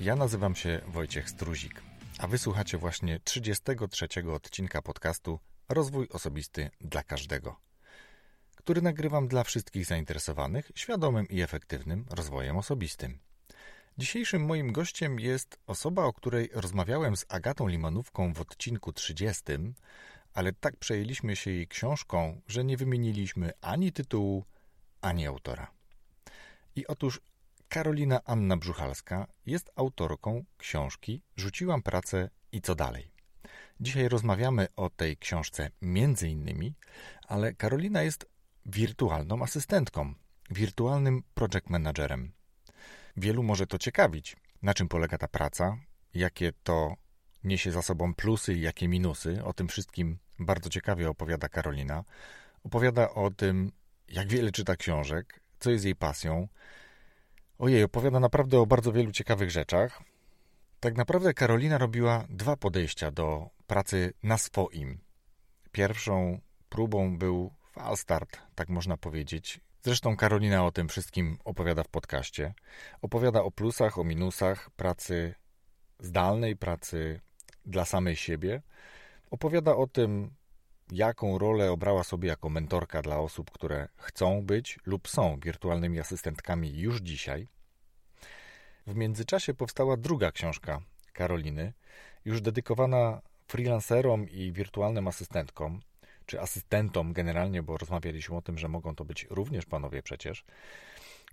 Ja nazywam się Wojciech Struzik, a wysłuchacie właśnie 33 odcinka podcastu Rozwój Osobisty dla Każdego, który nagrywam dla wszystkich zainteresowanych świadomym i efektywnym rozwojem osobistym. Dzisiejszym moim gościem jest osoba, o której rozmawiałem z Agatą Limanówką w odcinku 30, ale tak przejęliśmy się jej książką, że nie wymieniliśmy ani tytułu, ani autora. I otóż Karolina Anna Brzuchalska jest autorką książki Rzuciłam pracę i co dalej. Dzisiaj rozmawiamy o tej książce między innymi, ale Karolina jest wirtualną asystentką, wirtualnym project managerem. Wielu może to ciekawić, na czym polega ta praca, jakie to niesie za sobą plusy i jakie minusy. O tym wszystkim bardzo ciekawie opowiada Karolina. Opowiada o tym, jak wiele czyta książek, co jest jej pasją. Ojej, opowiada naprawdę o bardzo wielu ciekawych rzeczach. Tak naprawdę Karolina robiła dwa podejścia do pracy na swoim. Pierwszą próbą był falstart, tak można powiedzieć. Zresztą Karolina o tym wszystkim opowiada w podcaście. Opowiada o plusach, o minusach pracy zdalnej, pracy dla samej siebie. Opowiada o tym, jaką rolę obrała sobie jako mentorka dla osób, które chcą być lub są wirtualnymi asystentkami już dzisiaj. W międzyczasie powstała druga książka Karoliny, już dedykowana freelancerom i wirtualnym asystentkom, czy asystentom generalnie, bo rozmawialiśmy o tym, że mogą to być również panowie przecież,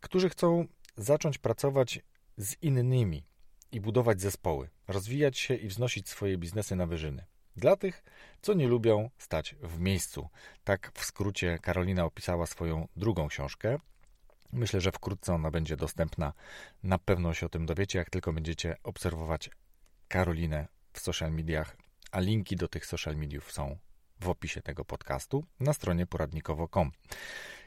którzy chcą zacząć pracować z innymi i budować zespoły, rozwijać się i wznosić swoje biznesy na wyżyny. Dla tych, co nie lubią stać w miejscu. Tak w skrócie Karolina opisała swoją drugą książkę. Myślę, że wkrótce ona będzie dostępna. Na pewno się o tym dowiecie, jak tylko będziecie obserwować Karolinę w social mediach, a linki do tych social mediów są w opisie tego podcastu na stronie poradnikowo.com.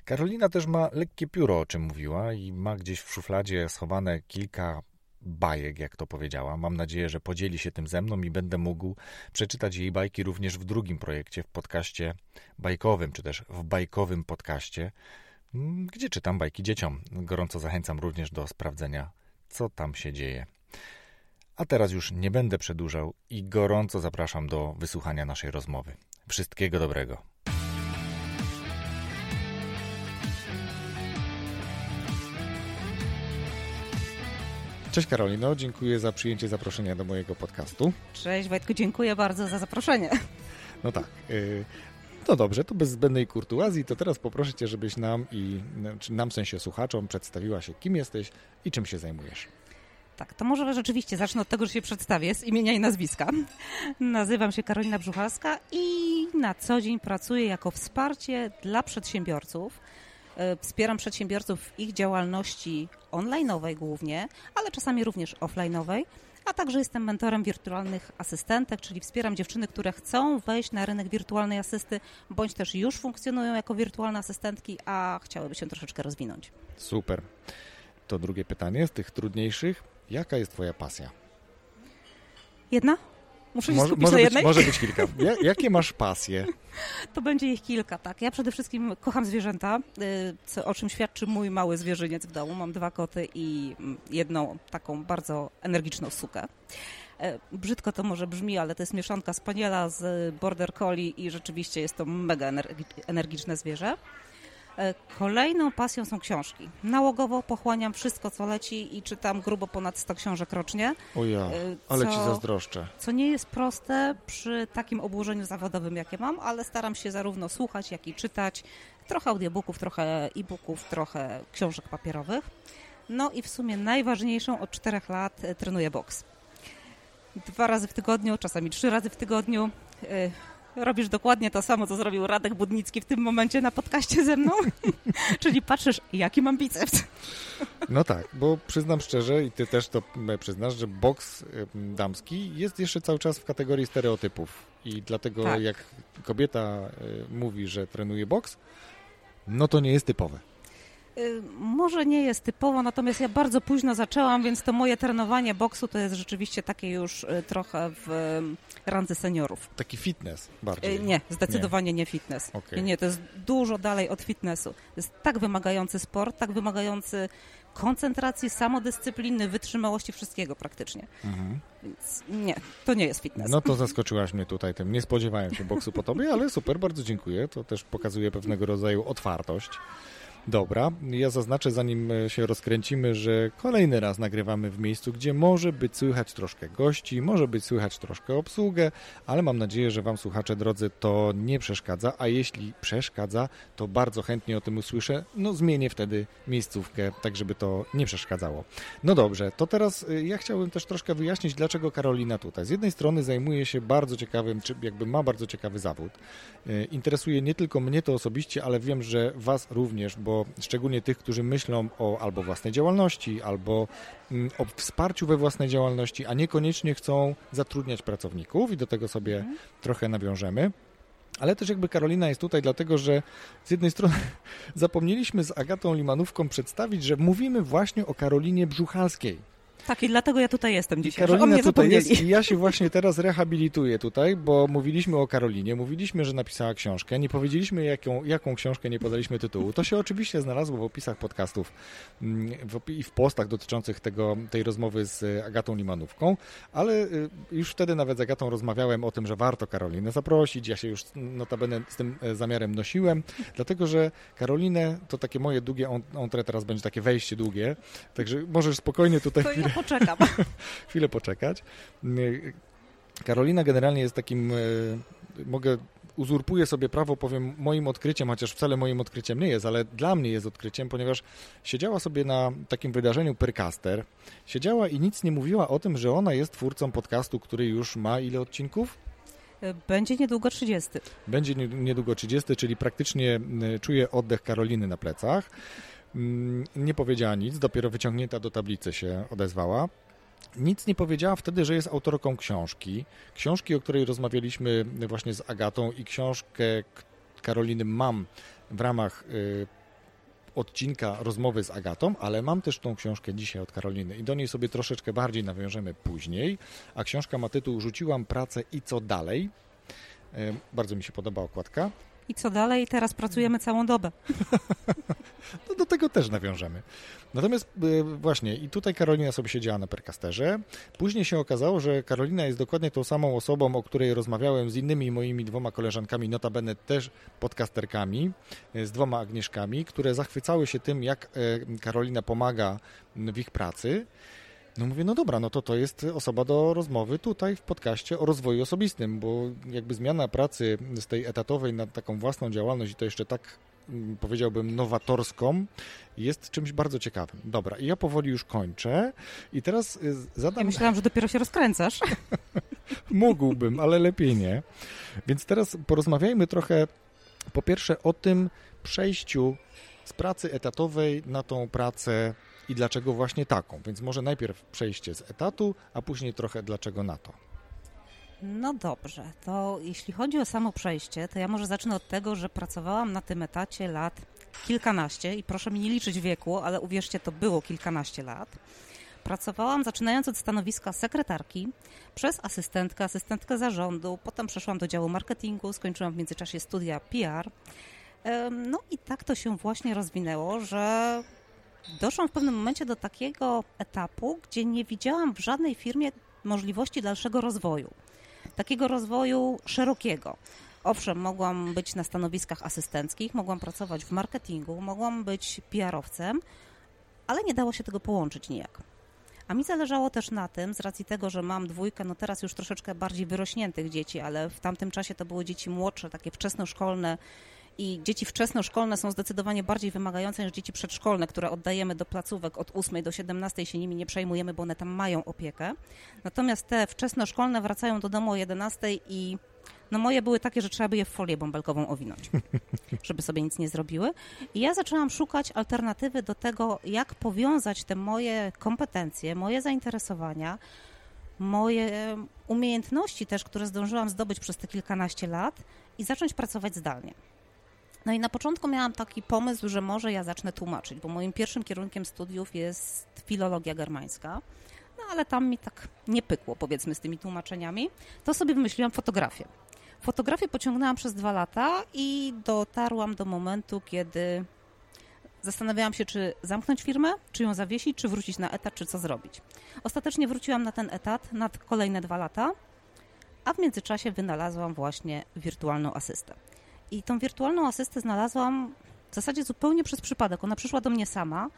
Karolina też ma lekkie pióro, o czym mówiła, i ma gdzieś w szufladzie schowane kilka bajek, jak to powiedziała. Mam nadzieję, że podzieli się tym ze mną i będę mógł przeczytać jej bajki również w drugim projekcie, w podcaście bajkowym, czy też w bajkowym podcaście, mm, gdzie czytam bajki dzieciom. Gorąco zachęcam również do sprawdzenia, co tam się dzieje. A teraz już nie będę przedłużał i gorąco zapraszam do wysłuchania naszej rozmowy. Wszystkiego dobrego. Cześć Karolino, dziękuję za przyjęcie zaproszenia do mojego podcastu. Cześć Wojtku, dziękuję bardzo za zaproszenie. No tak. Y, no dobrze, to bez zbędnej kurtuazji, to teraz poproszę Cię, żebyś nam i nam w sensie słuchaczom przedstawiła się, kim jesteś i czym się zajmujesz. Tak, to może rzeczywiście zacznę od tego, że się przedstawię z imienia i nazwiska. Nazywam się Karolina Brzuchalska i na co dzień pracuję jako wsparcie dla przedsiębiorców wspieram przedsiębiorców w ich działalności online'owej głównie, ale czasami również offline'owej, a także jestem mentorem wirtualnych asystentek, czyli wspieram dziewczyny, które chcą wejść na rynek wirtualnej asysty, bądź też już funkcjonują jako wirtualne asystentki, a chciałyby się troszeczkę rozwinąć. Super. To drugie pytanie z tych trudniejszych. Jaka jest Twoja pasja? Jedna? Muszę się może, skupić może na być, jednej? Może być kilka. jakie masz pasje? To będzie ich kilka, tak. Ja przede wszystkim kocham zwierzęta, y, co, o czym świadczy mój mały zwierzyniec w domu. Mam dwa koty i mm, jedną taką bardzo energiczną sukę. E, brzydko to może brzmi, ale to jest mieszanka spaniela z border collie i rzeczywiście jest to mega energiczne zwierzę. E, kolejną pasją są książki. Nałogowo pochłaniam wszystko, co leci i czytam grubo ponad 100 książek rocznie. O ja, e, ale co, ci zazdroszczę. Co nie jest proste przy takim obłożeniu zawodowym, jakie mam, ale staram się zarówno słuchać, jak i czytać. Trochę audiobooków, trochę e-booków, trochę książek papierowych. No i w sumie najważniejszą od czterech lat e, trenuję boks. Dwa razy w tygodniu, czasami trzy razy w tygodniu robisz dokładnie to samo, co zrobił Radek Budnicki w tym momencie na podcaście ze mną. Czyli patrzysz, jaki mam biceps. No tak, bo przyznam szczerze i ty też to przyznasz, że boks damski jest jeszcze cały czas w kategorii stereotypów. I dlatego tak. jak kobieta e, mówi, że trenuje boks, no to nie jest typowe. Y, może nie jest typowo, natomiast ja bardzo późno zaczęłam, więc to moje trenowanie boksu to jest rzeczywiście takie już y, trochę w randze seniorów. Taki fitness bardziej? Nie, zdecydowanie nie, nie fitness. Okay. Nie, nie, to jest dużo dalej od fitnessu. To jest tak wymagający sport, tak wymagający koncentracji, samodyscypliny, wytrzymałości, wszystkiego praktycznie. Mhm. Więc nie, to nie jest fitness. No to zaskoczyłaś mnie tutaj tym. Nie spodziewałem się boksu po tobie, ale super, bardzo dziękuję. To też pokazuje pewnego rodzaju otwartość. Dobra, ja zaznaczę, zanim e, się rozkręcimy, że kolejny raz nagrywamy w miejscu, gdzie może być słychać troszkę gości, może być słychać troszkę obsługę, ale mam nadzieję, że Wam, słuchacze drodzy, to nie przeszkadza, a jeśli przeszkadza, to bardzo chętnie o tym usłyszę. No, zmienię wtedy miejscówkę, tak żeby to nie przeszkadzało. No dobrze, to teraz e, ja chciałbym też troszkę wyjaśnić, dlaczego Karolina tutaj. Z jednej strony zajmuje się bardzo ciekawym, czy jakby ma bardzo ciekawy zawód. E, interesuje nie tylko mnie to osobiście, ale wiem, że Was również, bo bo szczególnie tych, którzy myślą o albo własnej działalności, albo mm, o wsparciu we własnej działalności, a niekoniecznie chcą zatrudniać pracowników i do tego sobie mhm. trochę nawiążemy. Ale też jakby Karolina jest tutaj dlatego, że z jednej strony zapomnieliśmy z Agatą Limanówką przedstawić, że mówimy właśnie o Karolinie Brzuchalskiej. Tak, i dlatego ja tutaj jestem dzisiaj. Karolina tutaj jest i ja się właśnie teraz rehabilituję tutaj, bo mówiliśmy o Karolinie, mówiliśmy, że napisała książkę, nie powiedzieliśmy jaką, jaką książkę, nie podaliśmy tytułu. To się oczywiście znalazło w opisach podcastów mm, i w postach dotyczących tego, tej rozmowy z Agatą Limanówką, ale y, już wtedy nawet z Agatą rozmawiałem o tym, że warto Karolinę zaprosić. Ja się już notabene z tym e, zamiarem nosiłem, dlatego, że Karolinę to takie moje długie, on, on teraz będzie takie wejście długie, także możesz spokojnie tutaj chwilę poczekam. Chwilę poczekać. Karolina generalnie jest takim, e, mogę uzurpuję sobie prawo, powiem moim odkryciem, chociaż wcale moim odkryciem nie jest, ale dla mnie jest odkryciem, ponieważ siedziała sobie na takim wydarzeniu Percaster, siedziała i nic nie mówiła o tym, że ona jest twórcą podcastu, który już ma ile odcinków? Będzie niedługo 30. Będzie niedługo 30, czyli praktycznie czuję oddech Karoliny na plecach. Mm, nie powiedziała nic, dopiero wyciągnięta do tablicy się odezwała. Nic nie powiedziała wtedy, że jest autorką książki. Książki, o której rozmawialiśmy właśnie z Agatą i książkę Karoliny mam w ramach y, odcinka rozmowy z Agatą, ale mam też tą książkę dzisiaj od Karoliny i do niej sobie troszeczkę bardziej nawiążemy później. A książka ma tytuł Rzuciłam pracę i co dalej? Y, bardzo mi się podoba okładka. I co dalej? Teraz pracujemy całą dobę. no do tego też nawiążemy. Natomiast y, właśnie i tutaj Karolina sobie siedziała na perkasterze. Później się okazało, że Karolina jest dokładnie tą samą osobą, o której rozmawiałem z innymi moimi dwoma koleżankami, notabene też podcasterkami, y, z dwoma Agnieszkami, które zachwycały się tym, jak y, Karolina pomaga w ich pracy. No mówię, no dobra, no to to jest osoba do rozmowy tutaj w podcaście o rozwoju osobistym, bo jakby zmiana pracy z tej etatowej na taką własną działalność i to jeszcze tak mm, powiedziałbym nowatorską jest czymś bardzo ciekawym. Dobra, i ja powoli już kończę i teraz y, zadam... Ja myślałam, że dopiero się rozkręcasz. Mógłbym, ale lepiej nie. Więc teraz porozmawiajmy trochę po pierwsze o tym przejściu z pracy etatowej na tą pracę i dlaczego właśnie taką. Więc może najpierw przejście z etatu, a później trochę dlaczego na to. No dobrze, to jeśli chodzi o samo przejście, to ja może zacznę od tego, że pracowałam na tym etacie lat kilkanaście i proszę mi nie liczyć wieku, ale uwierzcie, to było kilkanaście lat. Pracowałam zaczynając od stanowiska sekretarki, przez asystentkę, asystentkę zarządu, potem przeszłam do działu marketingu, skończyłam w międzyczasie studia PR. No i tak to się właśnie rozwinęło, że doszłam w pewnym momencie do takiego etapu, gdzie nie widziałam w żadnej firmie możliwości dalszego rozwoju. Takiego rozwoju szerokiego. Owszem, mogłam być na stanowiskach asystenckich, mogłam pracować w marketingu, mogłam być PR-owcem, ale nie dało się tego połączyć nijak. A mi zależało też na tym, z racji tego, że mam dwójkę, no teraz już troszeczkę bardziej wyrośniętych dzieci, ale w tamtym czasie to były dzieci młodsze, takie wczesnoszkolne, i dzieci wczesnoszkolne są zdecydowanie bardziej wymagające niż dzieci przedszkolne, które oddajemy do placówek od 8 do 17 się nimi nie przejmujemy, bo one tam mają opiekę. Natomiast te wczesnoszkolne wracają do domu o 11 i no moje były takie, że trzeba by je w folię bąbelkową owinąć, żeby sobie nic nie zrobiły. I ja zaczęłam szukać alternatywy do tego, jak powiązać te moje kompetencje, moje zainteresowania, moje umiejętności też, które zdążyłam zdobyć przez te kilkanaście lat i zacząć pracować zdalnie. No i na początku miałam taki pomysł, że może ja zacznę tłumaczyć, bo moim pierwszym kierunkiem studiów jest filologia germańska. No ale tam mi tak nie pykło, powiedzmy, z tymi tłumaczeniami. To sobie wymyśliłam fotografię. Fotografię pociągnęłam przez dwa lata i dotarłam do momentu, kiedy zastanawiałam się, czy zamknąć firmę, czy ją zawiesić, czy wrócić na etat, czy co zrobić. Ostatecznie wróciłam na ten etat na kolejne dwa lata, a w międzyczasie wynalazłam właśnie wirtualną asystę. I tą wirtualną asystę znalazłam w zasadzie zupełnie przez przypadek. Ona przyszła do mnie sama.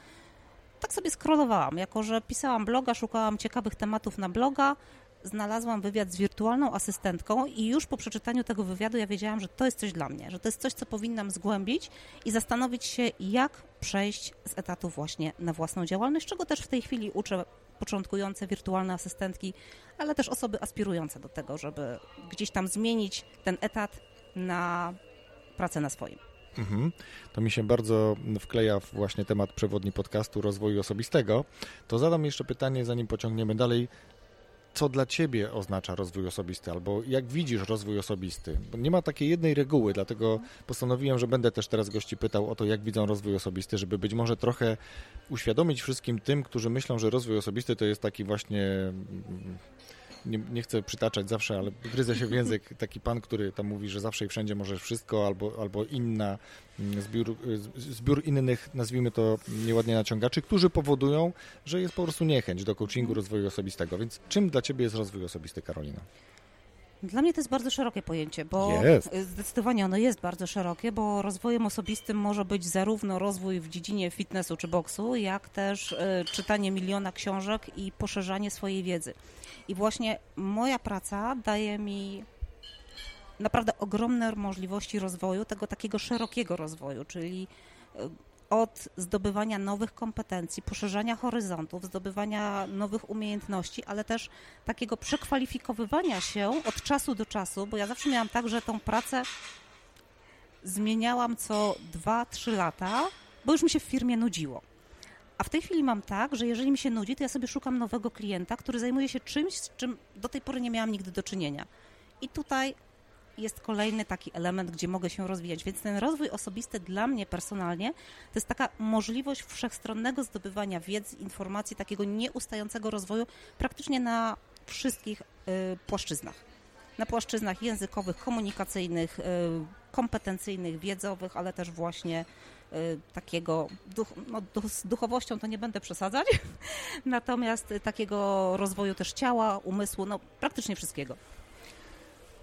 Tak sobie scrollowałam, jako że pisałam bloga, szukałam ciekawych tematów na bloga, znalazłam wywiad z wirtualną asystentką i już po przeczytaniu tego wywiadu ja wiedziałam, że to jest coś dla mnie, że to jest coś, co powinnam zgłębić i zastanowić się, jak przejść z etatu właśnie na własną działalność, czego też w tej chwili uczę początkujące wirtualne asystentki, ale też osoby aspirujące do tego, żeby gdzieś tam zmienić ten etat na pracę na swoim. Mhm. To mi się bardzo wkleja w właśnie temat przewodni podcastu rozwoju osobistego. To zadam jeszcze pytanie, zanim pociągniemy dalej co dla ciebie oznacza rozwój osobisty, albo jak widzisz rozwój osobisty. Bo nie ma takiej jednej reguły, dlatego postanowiłem, że będę też teraz gości pytał o to, jak widzą rozwój osobisty, żeby być może trochę uświadomić wszystkim tym, którzy myślą, że rozwój osobisty to jest taki właśnie nie, nie, chcę przytaczać zawsze, ale gryzę się w język taki pan, który tam mówi, że zawsze i wszędzie możesz wszystko, albo, albo inna, mm, zbiór, zbiór innych, nazwijmy to nieładnie naciągaczy, którzy powodują, że jest po prostu niechęć do coachingu rozwoju osobistego. Więc czym dla Ciebie jest rozwój osobisty, Karolina? Dla mnie to jest bardzo szerokie pojęcie, bo jest. zdecydowanie ono jest bardzo szerokie, bo rozwojem osobistym może być zarówno rozwój w dziedzinie fitnessu czy boksu, jak też y, czytanie miliona książek i poszerzanie swojej wiedzy. I właśnie moja praca daje mi naprawdę ogromne możliwości rozwoju, tego takiego szerokiego rozwoju, czyli e, od zdobywania nowych kompetencji, poszerzania horyzontów, zdobywania nowych umiejętności, ale też takiego przekwalifikowywania się od czasu do czasu, bo ja zawsze miałam tak, że tą pracę zmieniałam co 2-3 lata, bo już mi się w firmie nudziło. A w tej chwili mam tak, że jeżeli mi się nudzi, to ja sobie szukam nowego klienta, który zajmuje się czymś, z czym do tej pory nie miałam nigdy do czynienia. I tutaj jest kolejny taki element, gdzie mogę się rozwijać. Więc ten rozwój osobisty dla mnie personalnie to jest taka możliwość wszechstronnego zdobywania wiedzy, informacji, takiego nieustającego rozwoju praktycznie na wszystkich y, płaszczyznach. Na płaszczyznach językowych, komunikacyjnych, y, kompetencyjnych, wiedzowych, ale też właśnie Y, takiego, duch, no, z duchowością to nie będę przesadzać, natomiast takiego rozwoju też ciała, umysłu, no praktycznie wszystkiego.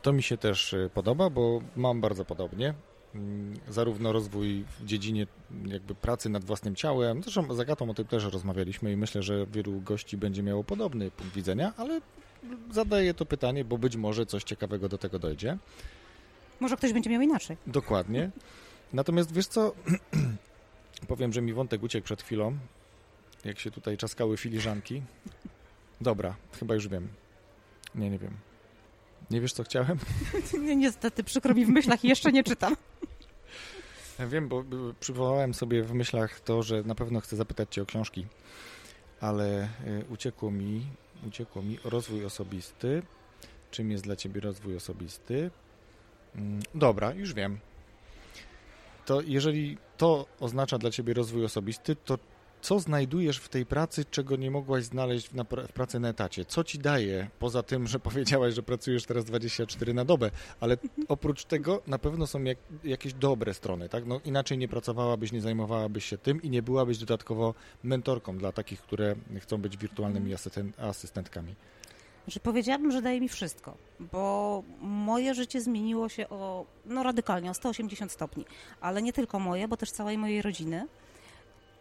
To mi się też y, podoba, bo mam bardzo podobnie. Mm, zarówno rozwój w dziedzinie jakby pracy nad własnym ciałem, zresztą z Agatą o tym też rozmawialiśmy i myślę, że wielu gości będzie miało podobny punkt widzenia, ale zadaję to pytanie, bo być może coś ciekawego do tego dojdzie. Może ktoś będzie miał inaczej. Dokładnie. Natomiast wiesz co, powiem, że mi wątek uciekł przed chwilą, jak się tutaj czaskały filiżanki. Dobra, chyba już wiem. Nie, nie wiem. Nie wiesz, co chciałem? Nie, niestety, przykro mi w myślach jeszcze nie czytam. Ja wiem, bo przywołałem sobie w myślach to, że na pewno chcę zapytać cię o książki, ale y, uciekło mi, uciekło mi rozwój osobisty. Czym jest dla ciebie rozwój osobisty? Mm, dobra, już wiem to jeżeli to oznacza dla ciebie rozwój osobisty, to co znajdujesz w tej pracy, czego nie mogłaś znaleźć w, na, w pracy na etacie? Co ci daje, poza tym, że powiedziałaś, że pracujesz teraz 24 na dobę, ale oprócz tego na pewno są jak, jakieś dobre strony, tak? No, inaczej nie pracowałabyś, nie zajmowałabyś się tym i nie byłabyś dodatkowo mentorką dla takich, które chcą być wirtualnymi asystentkami. Że powiedziałabym, że daje mi wszystko, bo moje życie zmieniło się o, no radykalnie, o 180 stopni, ale nie tylko moje, bo też całej mojej rodziny.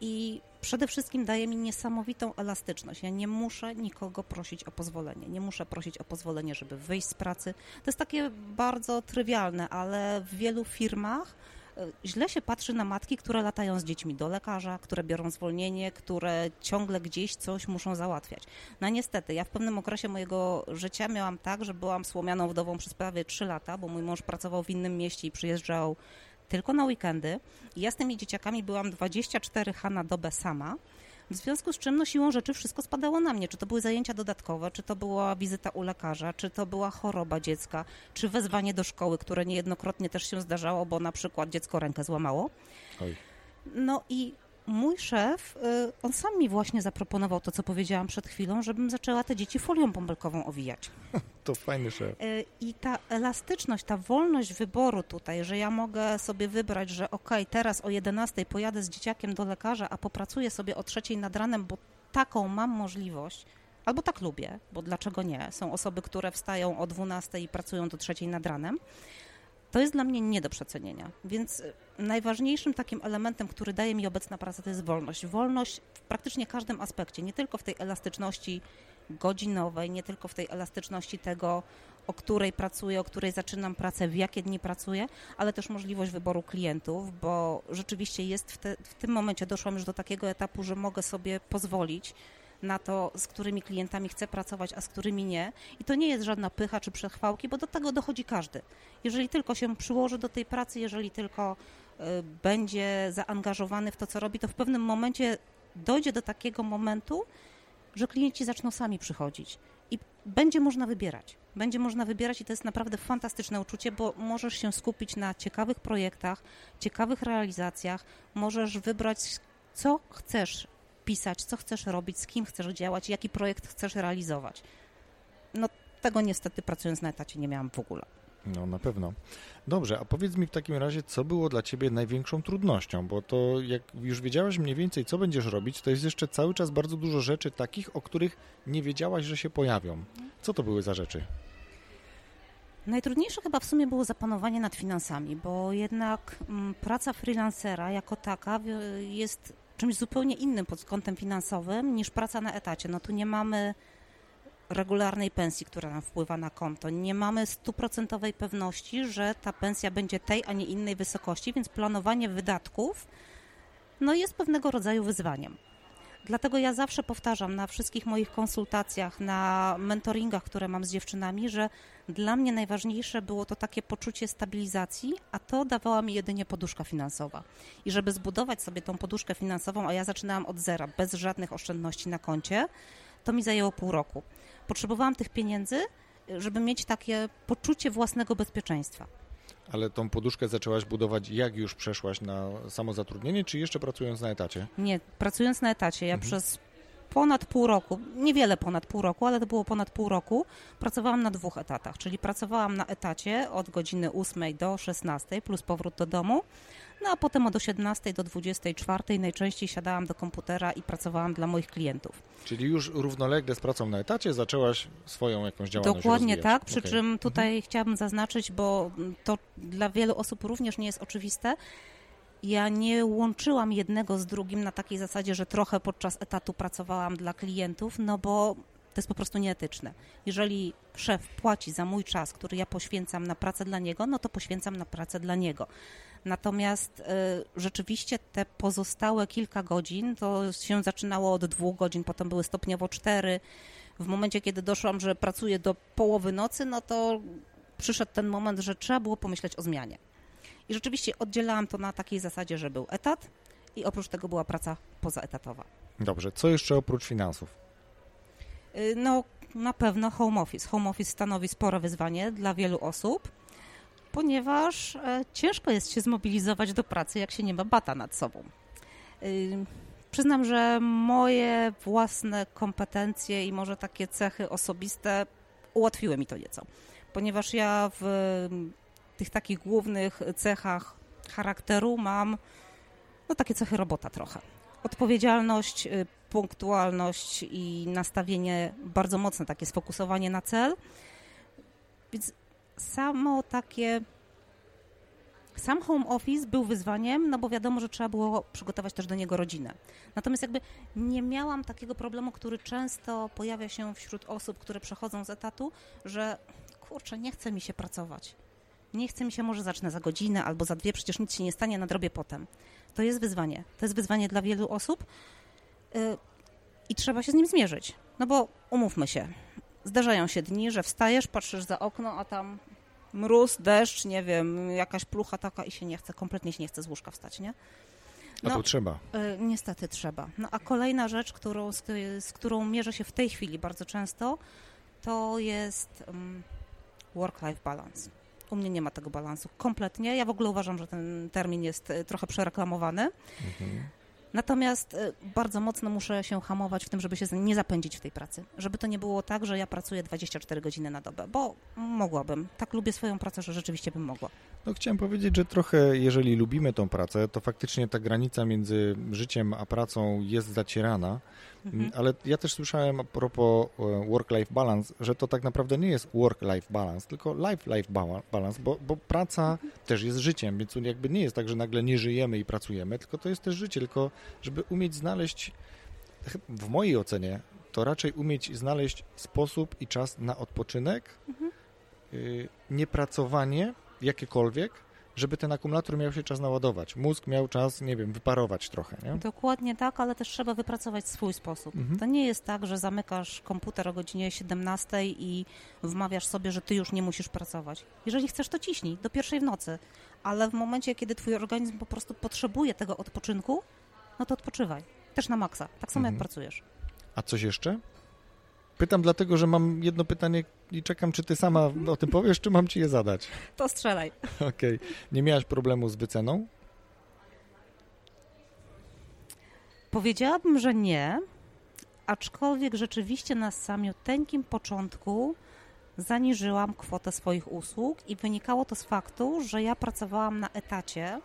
I przede wszystkim daje mi niesamowitą elastyczność. Ja nie muszę nikogo prosić o pozwolenie. Nie muszę prosić o pozwolenie, żeby wyjść z pracy. To jest takie bardzo trywialne, ale w wielu firmach źle się patrzy na matki, które latają z dziećmi do lekarza, które biorą zwolnienie, które ciągle gdzieś coś muszą załatwiać. No niestety, ja w pewnym okresie mojego życia miałam tak, że byłam słomianą wdową przez prawie 3 lata, bo mój mąż pracował w innym mieście i przyjeżdżał tylko na weekendy. I ja z tymi dzieciakami byłam 24 H na dobę sama W związku z czym no, siłą rzeczy wszystko spadało na mnie. Czy to były zajęcia dodatkowe, czy to była wizyta u lekarza, czy to była choroba dziecka, czy wezwanie do szkoły, które niejednokrotnie też się zdarzało, bo na przykład dziecko rękę złamało. Oj. No i mój szef, y, on sam mi właśnie zaproponował to, co powiedziałam przed chwilą, żebym zaczęła te dzieci folią bąbelkową owijać. To fajny szef. Y, I ta elastyczność, ta wolność wyboru tutaj, że ja mogę sobie wybrać, że ok, teraz o 11 pojadę z dzieciakiem do lekarza, a popracuję sobie o trzeciej nad ranem, bo taką mam możliwość, albo tak lubię, bo dlaczego nie? Są osoby, które wstają o 12 i pracują do trzeciej nad ranem. To jest dla mnie nie do przecenienia. Więc y, najważniejszym takim elementem, który daje mi obecna praca, to jest wolność. Wolność w praktycznie każdym aspekcie, nie tylko w tej elastyczności godzinowej, nie tylko w tej elastyczności tego, o której pracuję, o której zaczynam pracę, w jakie dni pracuję, ale też możliwość wyboru klientów, bo rzeczywiście jest w, te, w tym momencie doszłam już do takiego etapu, że mogę sobie pozwolić na to, z którymi klientami chcę pracować, a z którymi nie. I to nie jest żadna pycha czy przechwałki, bo do tego dochodzi każdy. Jeżeli tylko się przyłoży do tej pracy, jeżeli tylko y, będzie zaangażowany w to, co robi, to w pewnym momencie dojdzie do takiego momentu, że klienci zaczną sami przychodzić i będzie można wybierać. Będzie można wybierać i to jest naprawdę fantastyczne uczucie, bo możesz się skupić na ciekawych projektach, ciekawych realizacjach, możesz wybrać, co chcesz pisać, co chcesz robić, z kim chcesz działać, jaki projekt chcesz realizować. No tego niestety pracując na etacie nie miałam w ogóle. No na pewno. Dobrze, a powiedz mi w takim razie, co było dla Ciebie największą trudnością, bo to jak już wiedziałaś mniej więcej, co będziesz robić, to jest jeszcze cały czas bardzo dużo rzeczy takich, o których nie wiedziałaś, że się pojawią. Co to były za rzeczy? Najtrudniejsze chyba w sumie było zapanowanie nad finansami, bo jednak m, praca freelancera jako taka jest czymś zupełnie innym pod kątem finansowym niż praca na etacie. No tu nie mamy regularnej pensji, która nam wpływa na konto. Nie mamy stuprocentowej pewności, że ta pensja będzie tej, a nie innej wysokości, więc planowanie wydatków no jest pewnego rodzaju wyzwaniem. Dlatego ja zawsze powtarzam na wszystkich moich konsultacjach, na mentoringach, które mam z dziewczynami, że dla mnie najważniejsze było to takie poczucie stabilizacji, a to dawała mi jedynie poduszka finansowa. I żeby zbudować sobie tą poduszkę finansową, a ja zaczynałam od zera, bez żadnych oszczędności na koncie, to mi zajęło pół roku. Potrzebowałam tych pieniędzy, żeby mieć takie poczucie własnego bezpieczeństwa. Ale tą poduszkę zaczęłaś budować, jak już przeszłaś na samozatrudnienie, czy jeszcze pracując na etacie? Nie, pracując na etacie. Ja mhm. przez ponad pół roku, niewiele ponad pół roku, ale to było ponad pół roku, pracowałam na dwóch etatach, czyli pracowałam na etacie od godziny 8 do 16 plus powrót do domu, no a potem od 18 do 24 najczęściej siadałam do komputera i pracowałam dla moich klientów. Czyli już równolegle z pracą na etacie zaczęłaś swoją jakąś działalność Dokładnie rozwijać. tak, przy okay. czym tutaj mhm. chciałabym zaznaczyć, bo to dla wielu osób również nie jest oczywiste, ja nie łączyłam jednego z drugim na takiej zasadzie, że trochę podczas etatu pracowałam dla klientów, no bo to jest po prostu nieetyczne. Jeżeli szef płaci za mój czas, który ja poświęcam na pracę dla niego, no to poświęcam na pracę dla niego. Natomiast y, rzeczywiście te pozostałe kilka godzin, to się zaczynało od dwóch godzin, potem były stopniowo cztery. W momencie, kiedy doszłam, że pracuję do połowy nocy, no to przyszedł ten moment, że trzeba było pomyśleć o zmianie. I rzeczywiście oddzielałam to na takiej zasadzie, że był etat i oprócz tego była praca pozaetatowa. Dobrze, co jeszcze oprócz finansów? Y, no, na pewno home office. Home office stanowi spore wyzwanie dla wielu osób, ponieważ e, ciężko jest się zmobilizować do pracy, jak się nie ma bata nad sobą. Y, przyznam, że moje własne kompetencje i może takie cechy osobiste ułatwiły mi to nieco, ponieważ ja w tych takich głównych cechach charakteru mam no takie cechy robota trochę. Odpowiedzialność, y, punktualność i nastawienie bardzo mocne, takie sfokusowanie na cel. Więc samo takie sam home office był wyzwaniem, no bo wiadomo, że trzeba było przygotować też do niego rodzinę. Natomiast jakby nie miałam takiego problemu, który często pojawia się wśród osób, które przechodzą z etatu, że kurczę, nie chce mi się pracować nie chce mi się, może zacznę za godzinę albo za dwie, przecież nic się nie stanie, nadrobię potem. To jest wyzwanie. To jest wyzwanie dla wielu osób yy, i trzeba się z nim zmierzyć. No bo umówmy się, zdarzają się dni, że wstajesz, patrzysz za okno, a tam mróz, deszcz, nie wiem, jakaś plucha taka i się nie chce, kompletnie się nie chce z łóżka wstać, nie? A no, to trzeba. Y, niestety trzeba. No a kolejna rzecz, którą, z, z, którą mierzę się w tej chwili bardzo często, to jest um, work-life balance. U mnie nie ma tego balansu kompletnie. Ja w ogóle uważam, że ten termin jest y, trochę przereklamowany. Mhm. Natomiast y, bardzo mocno muszę się hamować w tym, żeby się nie zapędzić w tej pracy. Żeby to nie było tak, że ja pracuję 24 godziny na dobę, bo mogłabym. Tak lubię swoją pracę, że rzeczywiście bym mogła. No chciałem powiedzieć, że trochę, jeżeli lubimy tą pracę, to faktycznie ta granica między życiem a pracą jest zacierana. Mhm. Ale ja też słyszałem a propos e, work-life balance, że to tak naprawdę nie jest work-life balance, tylko life-life balance, bo, bo praca mhm. też jest życiem, więc jakby nie jest tak, że nagle nie żyjemy i pracujemy, tylko to jest też życie, tylko żeby umieć znaleźć, w mojej ocenie, to raczej umieć znaleźć sposób i czas na odpoczynek, mhm. Y, niepracowanie jakiekolwiek, żeby ten akumulator miał się czas naładować. Mózg miał czas, nie wiem, wyparować trochę. Nie? Dokładnie tak, ale też trzeba wypracować swój sposób. Mhm. To nie jest tak, że zamykasz komputer o godzinie 17 i wmawiasz sobie, że ty już nie musisz pracować. Jeżeli chcesz, to ciśnij do pierwszej w nocy, ale w momencie, kiedy twój organizm po prostu potrzebuje tego odpoczynku, no to odpoczywaj. Też na maksa, tak samo mhm. jak pracujesz. A coś jeszcze? Pytam dlatego, że mam jedno pytanie i czekam, czy ty sama o tym powiesz, czy mam ci je zadać. To strzelaj. Okej. Okay. Nie miałaś problemu z wyceną? Powiedziałabym, że nie, aczkolwiek rzeczywiście na samiuteńkim początku zaniżyłam kwotę swoich usług i wynikało to z faktu, że ja pracowałam na etacie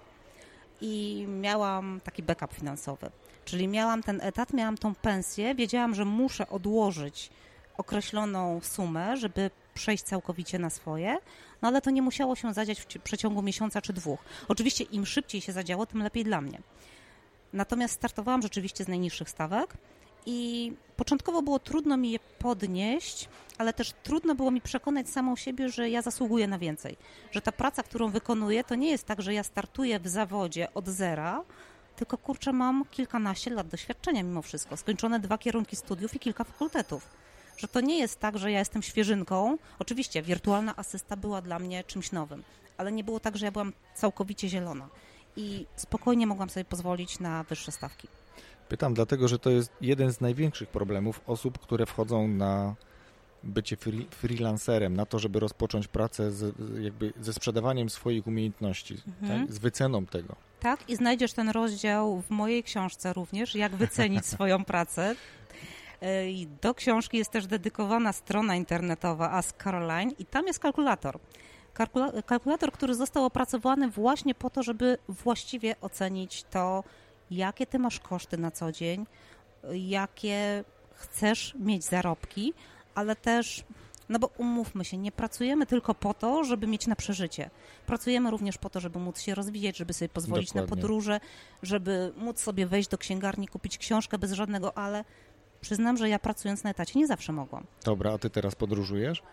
i miałam taki backup finansowy. Czyli miałam ten etat, miałam tą pensję, wiedziałam, że muszę odłożyć określoną sumę, żeby przejść całkowicie na swoje, no ale to nie musiało się zadziać w przeciągu miesiąca czy dwóch. Oczywiście im szybciej się zadziało, tym lepiej dla mnie. Natomiast startowałam rzeczywiście z najniższych stawek i początkowo było trudno mi je podnieść, ale też trudno było mi przekonać samą siebie, że ja zasługuję na więcej. Że ta praca, którą wykonuję, to nie jest tak, że ja startuję w zawodzie od zera, tylko kurczę, mam kilkanaście lat doświadczenia mimo wszystko, skończone dwa kierunki studiów i kilka fakultetów. Że to nie jest tak, że ja jestem świeżynką. Oczywiście wirtualna asysta była dla mnie czymś nowym, ale nie było tak, że ja byłam całkowicie zielona i spokojnie mogłam sobie pozwolić na wyższe stawki. Pytam dlatego, że to jest jeden z największych problemów osób, które wchodzą na bycie free, freelancerem, na to, żeby rozpocząć pracę z, jakby ze sprzedawaniem swoich umiejętności, mhm. tak? z wyceną tego. Tak, i znajdziesz ten rozdział w mojej książce również, jak wycenić swoją pracę. E, I do książki jest też dedykowana strona internetowa Ask Caroline i tam jest kalkulator. Kalkulator, który został opracowany właśnie po to, żeby właściwie ocenić to, jakie ty masz koszty na co dzień, jakie chcesz mieć zarobki, ale też, no bo umówmy się, nie pracujemy tylko po to, żeby mieć na przeżycie. Pracujemy również po to, żeby móc się rozwijać, żeby sobie pozwolić Dokładnie. na podróże, żeby móc sobie wejść do księgarni, kupić książkę bez żadnego ale. Przyznam, że ja pracując na etacie nie zawsze mogłam. Dobra, a ty teraz podróżujesz?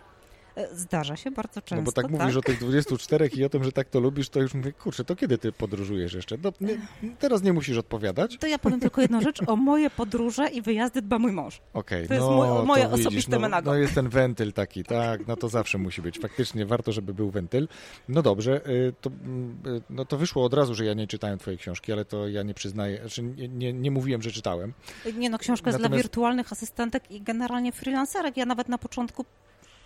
Zdarza się bardzo często. No bo tak, tak, mówisz o tych 24 i o tym, że tak to lubisz, to już mówię, kurczę, to kiedy ty podróżujesz jeszcze? No, nie, teraz nie musisz odpowiadać. To ja powiem tylko jedną rzecz. O moje podróże i wyjazdy dba mój mąż. Okej, okay, to no, jest mój, moje to osobiste no, No jest ten wentyl taki, tak, no to zawsze musi być. Faktycznie warto, żeby był wentyl. No dobrze, y, to, y, no to wyszło od razu, że ja nie czytałem twojej książki, ale to ja nie przyznaję, znaczy nie, nie, nie mówiłem, że czytałem. Nie no, książka jest Natomiast... dla wirtualnych asystentek i generalnie freelancerek. Ja nawet na początku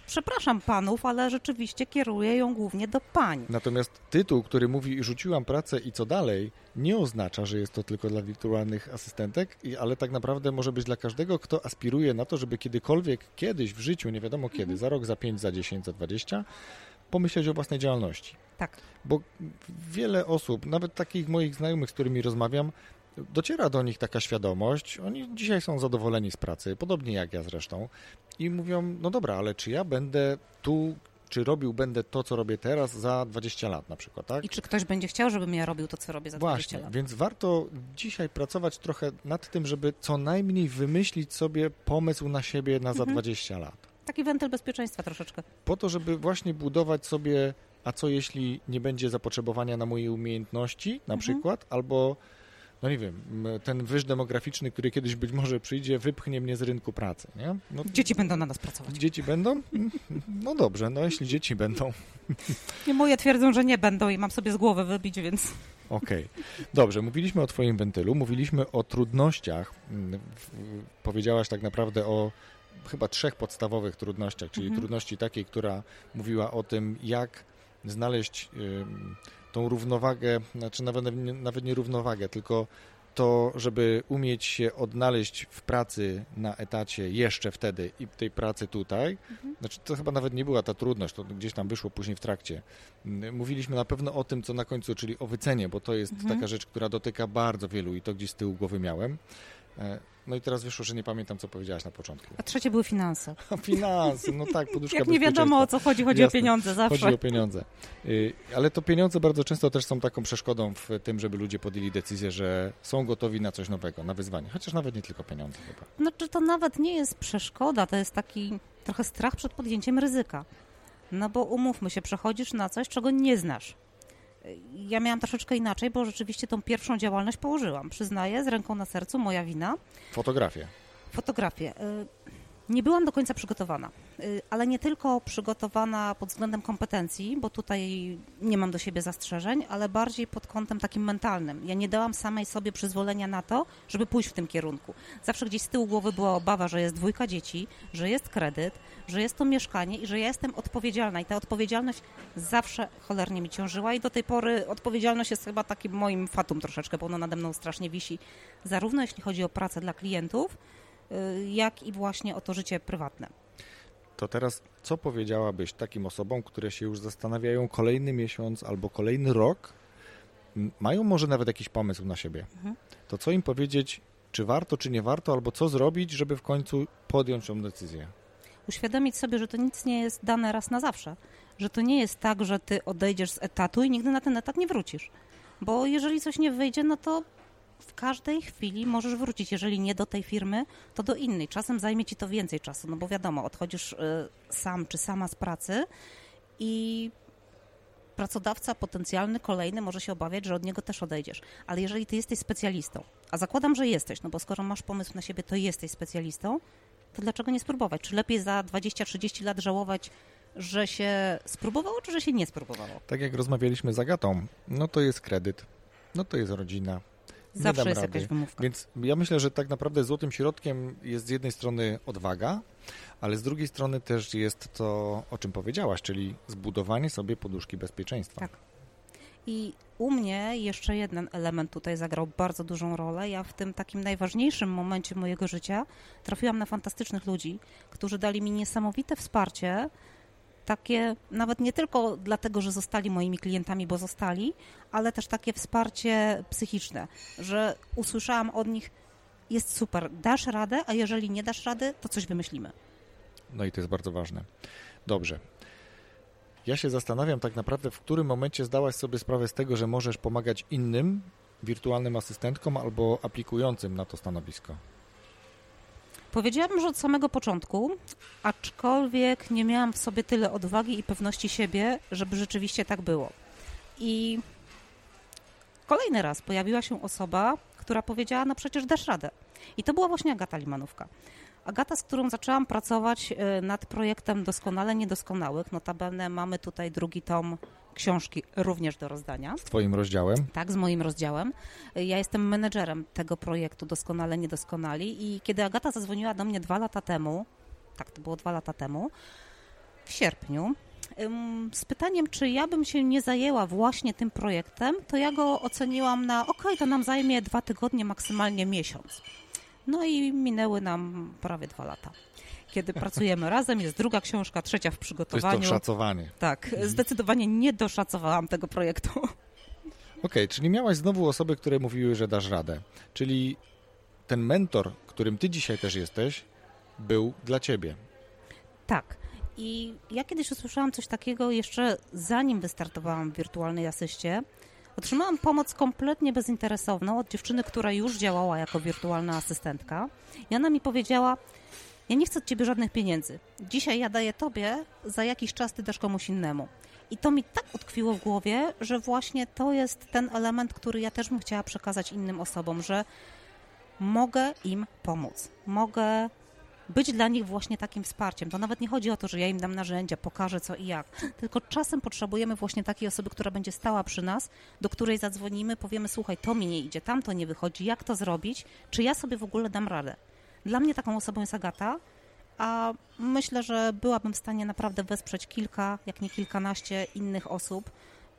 przepraszam panów, ale rzeczywiście kieruję ją głównie do pań. Natomiast tytuł, który mówi rzuciłam pracę i co dalej, nie oznacza, że jest to tylko dla wirtualnych asystentek, ale tak naprawdę może być dla każdego, kto aspiruje na to, żeby kiedykolwiek, kiedyś w życiu, nie wiadomo kiedy, mhm. za rok, za pięć, za dziesięć, za dwadzieścia, pomyśleć o własnej działalności. Tak. Bo wiele osób, nawet takich moich znajomych, z którymi rozmawiam, dociera do nich taka świadomość, oni dzisiaj są zadowoleni z pracy, podobnie jak ja zresztą, i mówią, no dobra, ale czy ja będę tu, czy robił będę to, co robię teraz za 20 lat na przykład, tak? I czy ktoś będzie chciał, żebym ja robił to, co robię za Właśnie, 20 lat? więc warto dzisiaj pracować trochę nad tym, żeby co najmniej wymyślić sobie pomysł na siebie na mhm. za 20 lat. Taki wentyl bezpieczeństwa troszeczkę. Po to, żeby właśnie budować sobie, a co jeśli nie będzie zapotrzebowania na moje umiejętności na mhm. przykład, albo no nie wiem, ten wyż demograficzny, który kiedyś być może przyjdzie, wypchnie mnie z rynku pracy, nie? No, dzieci będą na nas pracować. Dzieci będą? No dobrze, no jeśli dzieci będą. Nie, moje twierdzą, że nie będą i mam sobie z głowy wybić, więc... Okej. Okay. Dobrze, mówiliśmy o Twoim wentylu, mówiliśmy o trudnościach. Mm, powiedziałaś tak naprawdę o chyba trzech podstawowych trudnościach, czyli mhm. trudności takiej, która mówiła o tym, jak znaleźć tą równowagę, znaczy nawet, nawet nie równowagę, tylko to, żeby umieć się odnaleźć w pracy na etacie jeszcze wtedy i tej pracy tutaj, mhm. znaczy to chyba nawet nie była ta trudność, to gdzieś tam wyszło później w trakcie. Mówiliśmy na pewno o tym, co na końcu, czyli o wycenie, bo to jest mhm. taka rzecz, która dotyka bardzo wielu i to gdzieś z tyłu głowy miałem. E, no i teraz wyszło, że nie pamiętam, co powiedziałaś na początku. A trzecie były finanse. finanse, no tak, poduszka Jak nie wiadomo, o co chodzi, chodzi Jasne, o pieniądze zawsze. Chodzi o pieniądze. Y, ale to pieniądze bardzo często też są taką przeszkodą w tym, żeby ludzie podjęli decyzję, że są gotowi na coś nowego, na wyzwanie. Chociaż nawet nie tylko pieniądze chyba. No czy to nawet nie jest przeszkoda, to jest taki trochę strach przed podjęciem ryzyka. No bo umówmy się, przechodzisz na coś, czego nie znasz ja miałam troszeczkę inaczej, bo rzeczywiście tą pierwszą działalność położyłam. Przyznaję, z ręką na sercu, moja wina. Fotografię. Fotografię. Nie byłam do końca przygotowana, y, ale nie tylko przygotowana pod względem kompetencji, bo tutaj nie mam do siebie zastrzeżeń, ale bardziej pod kątem takim mentalnym. Ja nie dałam samej sobie przyzwolenia na to, żeby pójść w tym kierunku. Zawsze gdzieś z tyłu głowy była obawa, że jest dwójka dzieci, że jest kredyt, że jest to mieszkanie i że ja jestem odpowiedzialna. I ta odpowiedzialność zawsze cholernie mi ciążyła i do tej pory odpowiedzialność jest chyba takim moim fatum troszeczkę, bo ono nade mną strasznie wisi, zarówno jeśli chodzi o pracę dla klientów, jak i właśnie o to życie prywatne. To teraz co powiedziałabyś takim osobom, które się już zastanawiają kolejny miesiąc albo kolejny rok, mają może nawet jakiś pomysł na siebie, mhm. to co im powiedzieć, czy warto, czy nie warto, albo co zrobić, żeby w końcu podjąć tą decyzję? Uświadomić sobie, że to nic nie jest dane raz na zawsze, że to nie jest tak, że ty odejdziesz z etatu i nigdy na ten etat nie wrócisz. Bo jeżeli coś nie wyjdzie, no to w każdej chwili możesz wrócić. Jeżeli nie do tej firmy, to do innej. Czasem zajmie ci to więcej czasu, no bo wiadomo, odchodzisz y, sam czy sama z pracy i pracodawca potencjalny, kolejny może się obawiać, że od niego też odejdziesz. Ale jeżeli ty jesteś specjalistą, a zakładam, że jesteś, no bo skoro masz pomysł na siebie, to jesteś specjalistą, to dlaczego nie spróbować? Czy lepiej za 20-30 lat żałować, że się spróbowało, czy że się nie spróbowało? Tak jak rozmawialiśmy z Agatą, no to jest kredyt, no to jest rodzina, Zawsze jest rady. jakaś wymówka. Więc ja myślę, że tak naprawdę złotym środkiem jest z jednej strony odwaga, ale z drugiej strony też jest to, o czym powiedziałaś, czyli zbudowanie sobie poduszki bezpieczeństwa. Tak. I u mnie jeszcze jeden element tutaj zagrał bardzo dużą rolę. Ja w tym takim najważniejszym momencie mojego życia trafiłam na fantastycznych ludzi, którzy dali mi niesamowite wsparcie, takie nawet nie tylko dlatego, że zostali moimi klientami, bo zostali, ale też takie wsparcie psychiczne, że usłyszałam od nich, jest super, dasz radę, a jeżeli nie dasz rady, to coś wymyślimy. No i to jest bardzo ważne. Dobrze. Ja się zastanawiam tak naprawdę, w którym momencie zdałaś sobie sprawę z tego, że możesz pomagać innym wirtualnym asystentkom albo aplikującym na to stanowisko. Powiedziałabym, że od samego początku, aczkolwiek nie miałam w sobie tyle odwagi i pewności siebie, żeby rzeczywiście tak było. I kolejny raz pojawiła się osoba, która powiedziała, no przecież dasz radę. I to była właśnie Agata Limanówka. Agata, z którą zaczęłam pracować y, nad projektem Doskonale Niedoskonałych. Notabene mamy tutaj drugi tom książki również do rozdania. Z Twoim rozdziałem? Tak, z moim rozdziałem. Ja jestem menedżerem tego projektu Doskonale Niedoskonali i kiedy Agata zadzwoniła do mnie dwa lata temu, tak, to było dwa lata temu, w sierpniu, z pytaniem, czy ja bym się nie zajęła właśnie tym projektem, to ja go oceniłam na ok, to nam zajmie dwa tygodnie, maksymalnie miesiąc. No i minęły nam prawie dwa lata kiedy pracujemy razem. Jest druga książka, trzecia w przygotowaniu. To jest to szacowanie. Tak, mhm. zdecydowanie nie doszacowałam tego projektu. Okej, okay, czyli miałaś znowu osoby, które mówiły, że dasz radę. Czyli ten mentor, którym ty dzisiaj też jesteś, był dla ciebie. Tak. I ja kiedyś usłyszałam coś takiego jeszcze zanim wystartowałam w wirtualnej asyście. Otrzymałam pomoc kompletnie bezinteresowną od dziewczyny, która już działała jako wirtualna asystentka. I ona mi powiedziała, ja nie chcę od ciebie żadnych pieniędzy. Dzisiaj ja daję tobie, za jakiś czas ty dasz komuś innemu. I to mi tak utkwiło w głowie, że właśnie to jest ten element, który ja też bym chciała przekazać innym osobom, że mogę im pomóc. Mogę być dla nich właśnie takim wsparciem. To nawet nie chodzi o to, że ja im dam narzędzia, pokażę co i jak, tylko czasem potrzebujemy właśnie takiej osoby, która będzie stała przy nas, do której zadzwonimy, powiemy, słuchaj, to mi nie idzie, tam to nie wychodzi, jak to zrobić, czy ja sobie w ogóle dam radę. Dla mnie taką osobą jest Agata, a myślę, że byłabym w stanie naprawdę wesprzeć kilka, jak nie kilkanaście innych osób,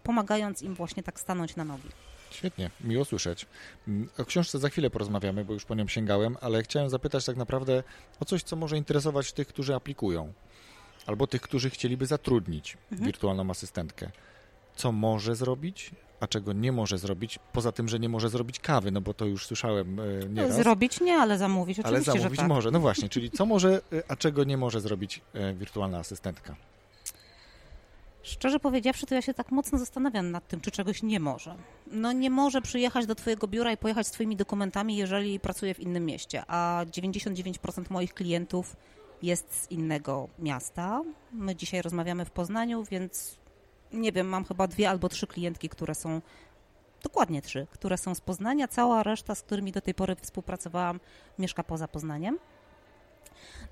pomagając im właśnie tak stanąć na nogi. Świetnie, miło słyszeć. Mm, o książce za chwilę porozmawiamy, bo już po nią sięgałem, ale chciałem zapytać tak naprawdę o coś, co może interesować tych, którzy aplikują, albo tych, którzy chcieliby zatrudnić mhm. wirtualną asystentkę. Co może zrobić, a czego nie może zrobić, poza tym, że nie może zrobić kawy, no bo to już słyszałem e, nieraz. Zrobić nie, ale zamówić oczywiście, Ale zamówić tak. może, no właśnie, czyli co może, e, a czego nie może zrobić e, wirtualna asystentka? Szczerze powiedziawszy, to ja się tak mocno zastanawiam nad tym, czy czegoś nie może. No nie może przyjechać do Twojego biura i pojechać z Twoimi dokumentami, jeżeli pracuje w innym mieście, a 99% moich klientów jest z innego miasta. My dzisiaj rozmawiamy w Poznaniu, więc nie wiem, mam chyba dwie albo trzy klientki, które są, dokładnie trzy, które są z Poznania. Cała reszta, z którymi do tej pory współpracowałam, mieszka poza Poznaniem.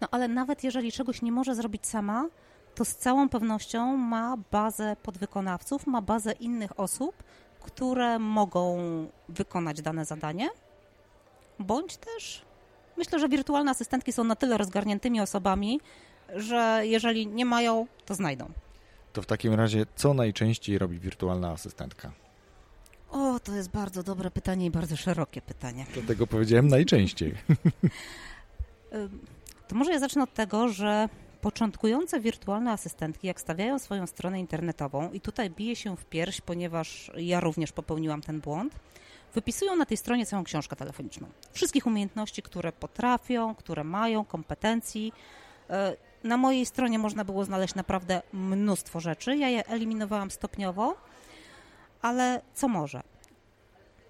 No ale nawet jeżeli czegoś nie może zrobić sama, to z całą pewnością ma bazę podwykonawców, ma bazę innych osób, które mogą wykonać dane zadanie, bądź też myślę, że wirtualne asystentki są na tyle rozgarniętymi osobami, że jeżeli nie mają, to znajdą. To w takim razie, co najczęściej robi wirtualna asystentka? O, to jest bardzo dobre pytanie i bardzo szerokie pytanie. Dlatego powiedziałem najczęściej. To może ja zacznę od tego, że Początkujące wirtualne asystentki, jak stawiają swoją stronę internetową, i tutaj bije się w pierś, ponieważ ja również popełniłam ten błąd, wypisują na tej stronie całą książkę telefoniczną. Wszystkich umiejętności, które potrafią, które mają, kompetencji. Na mojej stronie można było znaleźć naprawdę mnóstwo rzeczy. Ja je eliminowałam stopniowo, ale co może?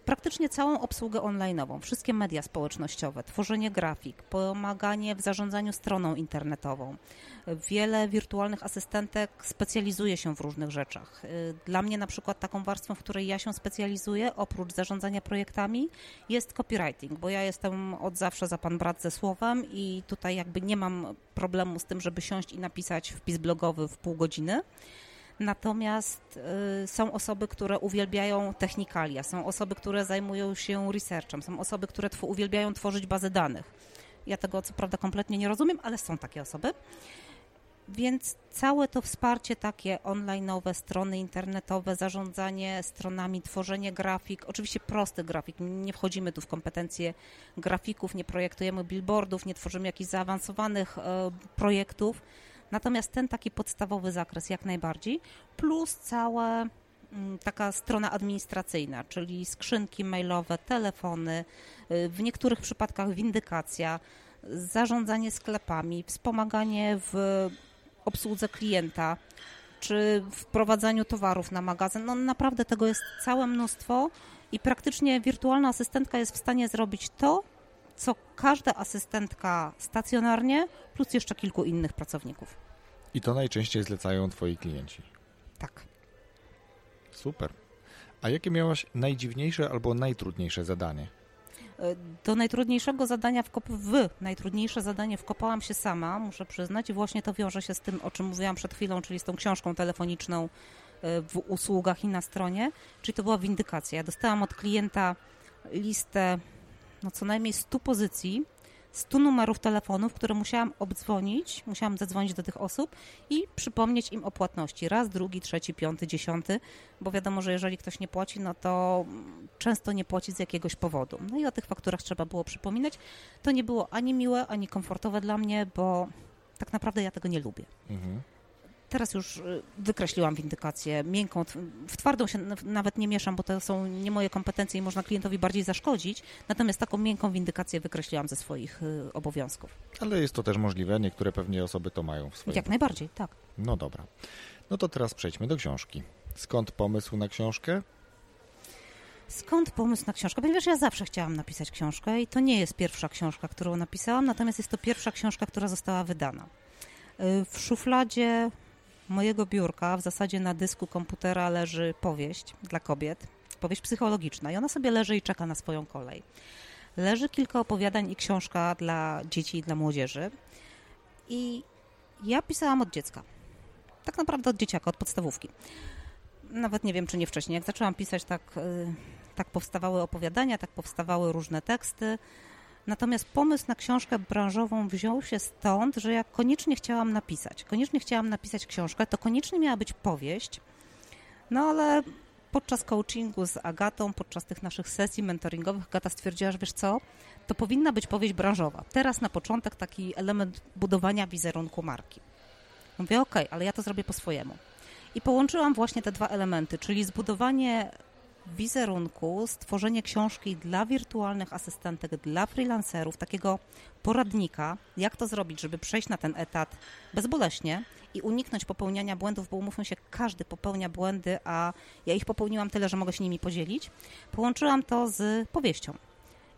Praktycznie całą obsługę online'ową, wszystkie media społecznościowe, tworzenie grafik, pomaganie w zarządzaniu stroną internetową. Wiele wirtualnych asystentek specjalizuje się w różnych rzeczach. Dla mnie na przykład taką warstwą, w której ja się specjalizuję, oprócz zarządzania projektami, jest copywriting, bo ja jestem od zawsze za pan brat ze słowem i tutaj jakby nie mam problemu z tym, żeby siąść i napisać wpis blogowy w pół godziny. Natomiast y, są osoby, które uwielbiają technikalia, są osoby, które zajmują się researchem, są osoby, które uwielbiają tworzyć bazy danych. Ja tego co prawda kompletnie nie rozumiem, ale są takie osoby. Więc całe to wsparcie takie online'owe, strony internetowe, zarządzanie stronami, tworzenie grafik, oczywiście prosty grafik, nie wchodzimy tu w kompetencje grafików, nie projektujemy billboardów, nie tworzymy jakichś zaawansowanych e, projektów, Natomiast ten taki podstawowy zakres jak najbardziej, plus cała mm, taka strona administracyjna, czyli skrzynki mailowe, telefony, y, w niektórych przypadkach windykacja, zarządzanie sklepami, wspomaganie w obsłudze klienta, czy wprowadzaniu towarów na magazyn. No naprawdę tego jest całe mnóstwo i praktycznie wirtualna asystentka jest w stanie zrobić to, co każda asystentka stacjonarnie, plus jeszcze kilku innych pracowników. I to najczęściej zlecają twoi klienci. Tak. Super. A jakie miałaś najdziwniejsze albo najtrudniejsze zadanie? E, do najtrudniejszego zadania wkop w najtrudniejsze zadanie wkopałam się sama, muszę przyznać, i właśnie to wiąże się z tym, o czym mówiłam przed chwilą, czyli z tą książką telefoniczną e, w usługach i na stronie, czyli to była windykacja. Ja dostałam od klienta listę no co najmniej 100 pozycji, 100 numerów telefonów, które musiałam obdzwonić, musiałam zadzwonić do tych osób i przypomnieć im o płatności. Raz, drugi, trzeci, piąty, dziesiąty, bo wiadomo, że jeżeli ktoś nie płaci, no to często nie płaci z jakiegoś powodu. No i o tych fakturach trzeba było przypominać. To nie było ani miłe, ani komfortowe dla mnie, bo tak naprawdę ja tego nie lubię. Mhm. Teraz już y, wykreśliłam windykację miękką. W twardą się nawet nie mieszam, bo to są nie moje kompetencje i można klientowi bardziej zaszkodzić. Natomiast taką miękką windykację wykreśliłam ze swoich y, obowiązków. Ale jest to też możliwe. Niektóre pewnie osoby to mają w swoim. Jak najbardziej, tak. No dobra. No to teraz przejdźmy do książki. Skąd pomysł na książkę? Skąd pomysł na książkę? Ponieważ ja zawsze chciałam napisać książkę i to nie jest pierwsza książka, którą napisałam, natomiast jest to pierwsza książka, która została wydana. Y, w szufladzie mojego biurka w zasadzie na dysku komputera leży powieść dla kobiet, powieść psychologiczna i ona sobie leży i czeka na swoją kolej. leży kilka opowiadań i książka dla dzieci i dla młodzieży. I ja pisałam od dziecka. Tak naprawdę od dzieciaka, od podstawówki. Nawet nie wiem, czy nie wcześniej. Jak zaczęłam pisać, tak, y, tak powstawały opowiadania, tak powstawały różne teksty. Natomiast pomysł na książkę branżową wziął się stąd, że ja koniecznie chciałam napisać. Koniecznie chciałam napisać książkę. To koniecznie miała być powieść. No ale podczas coachingu z Agatą, podczas tych naszych sesji mentoringowych, Agata stwierdziła, że wiesz co, to powinna być powieść branżowa. Teraz na początek taki element budowania wizerunku marki. Mówię, okej, okay, ale ja to zrobię po swojemu. I połączyłam właśnie te dwa elementy, czyli zbudowanie wizerunku, stworzenie książki dla wirtualnych asystentek, dla freelancerów, takiego poradnika, jak to zrobić, żeby przejść na ten etat bezboleśnie i uniknąć popełniania błędów, bo umówmy się, każdy popełnia błędy, a ja ich popełniłam tyle, że mogę się nimi podzielić. Połączyłam to z powieścią.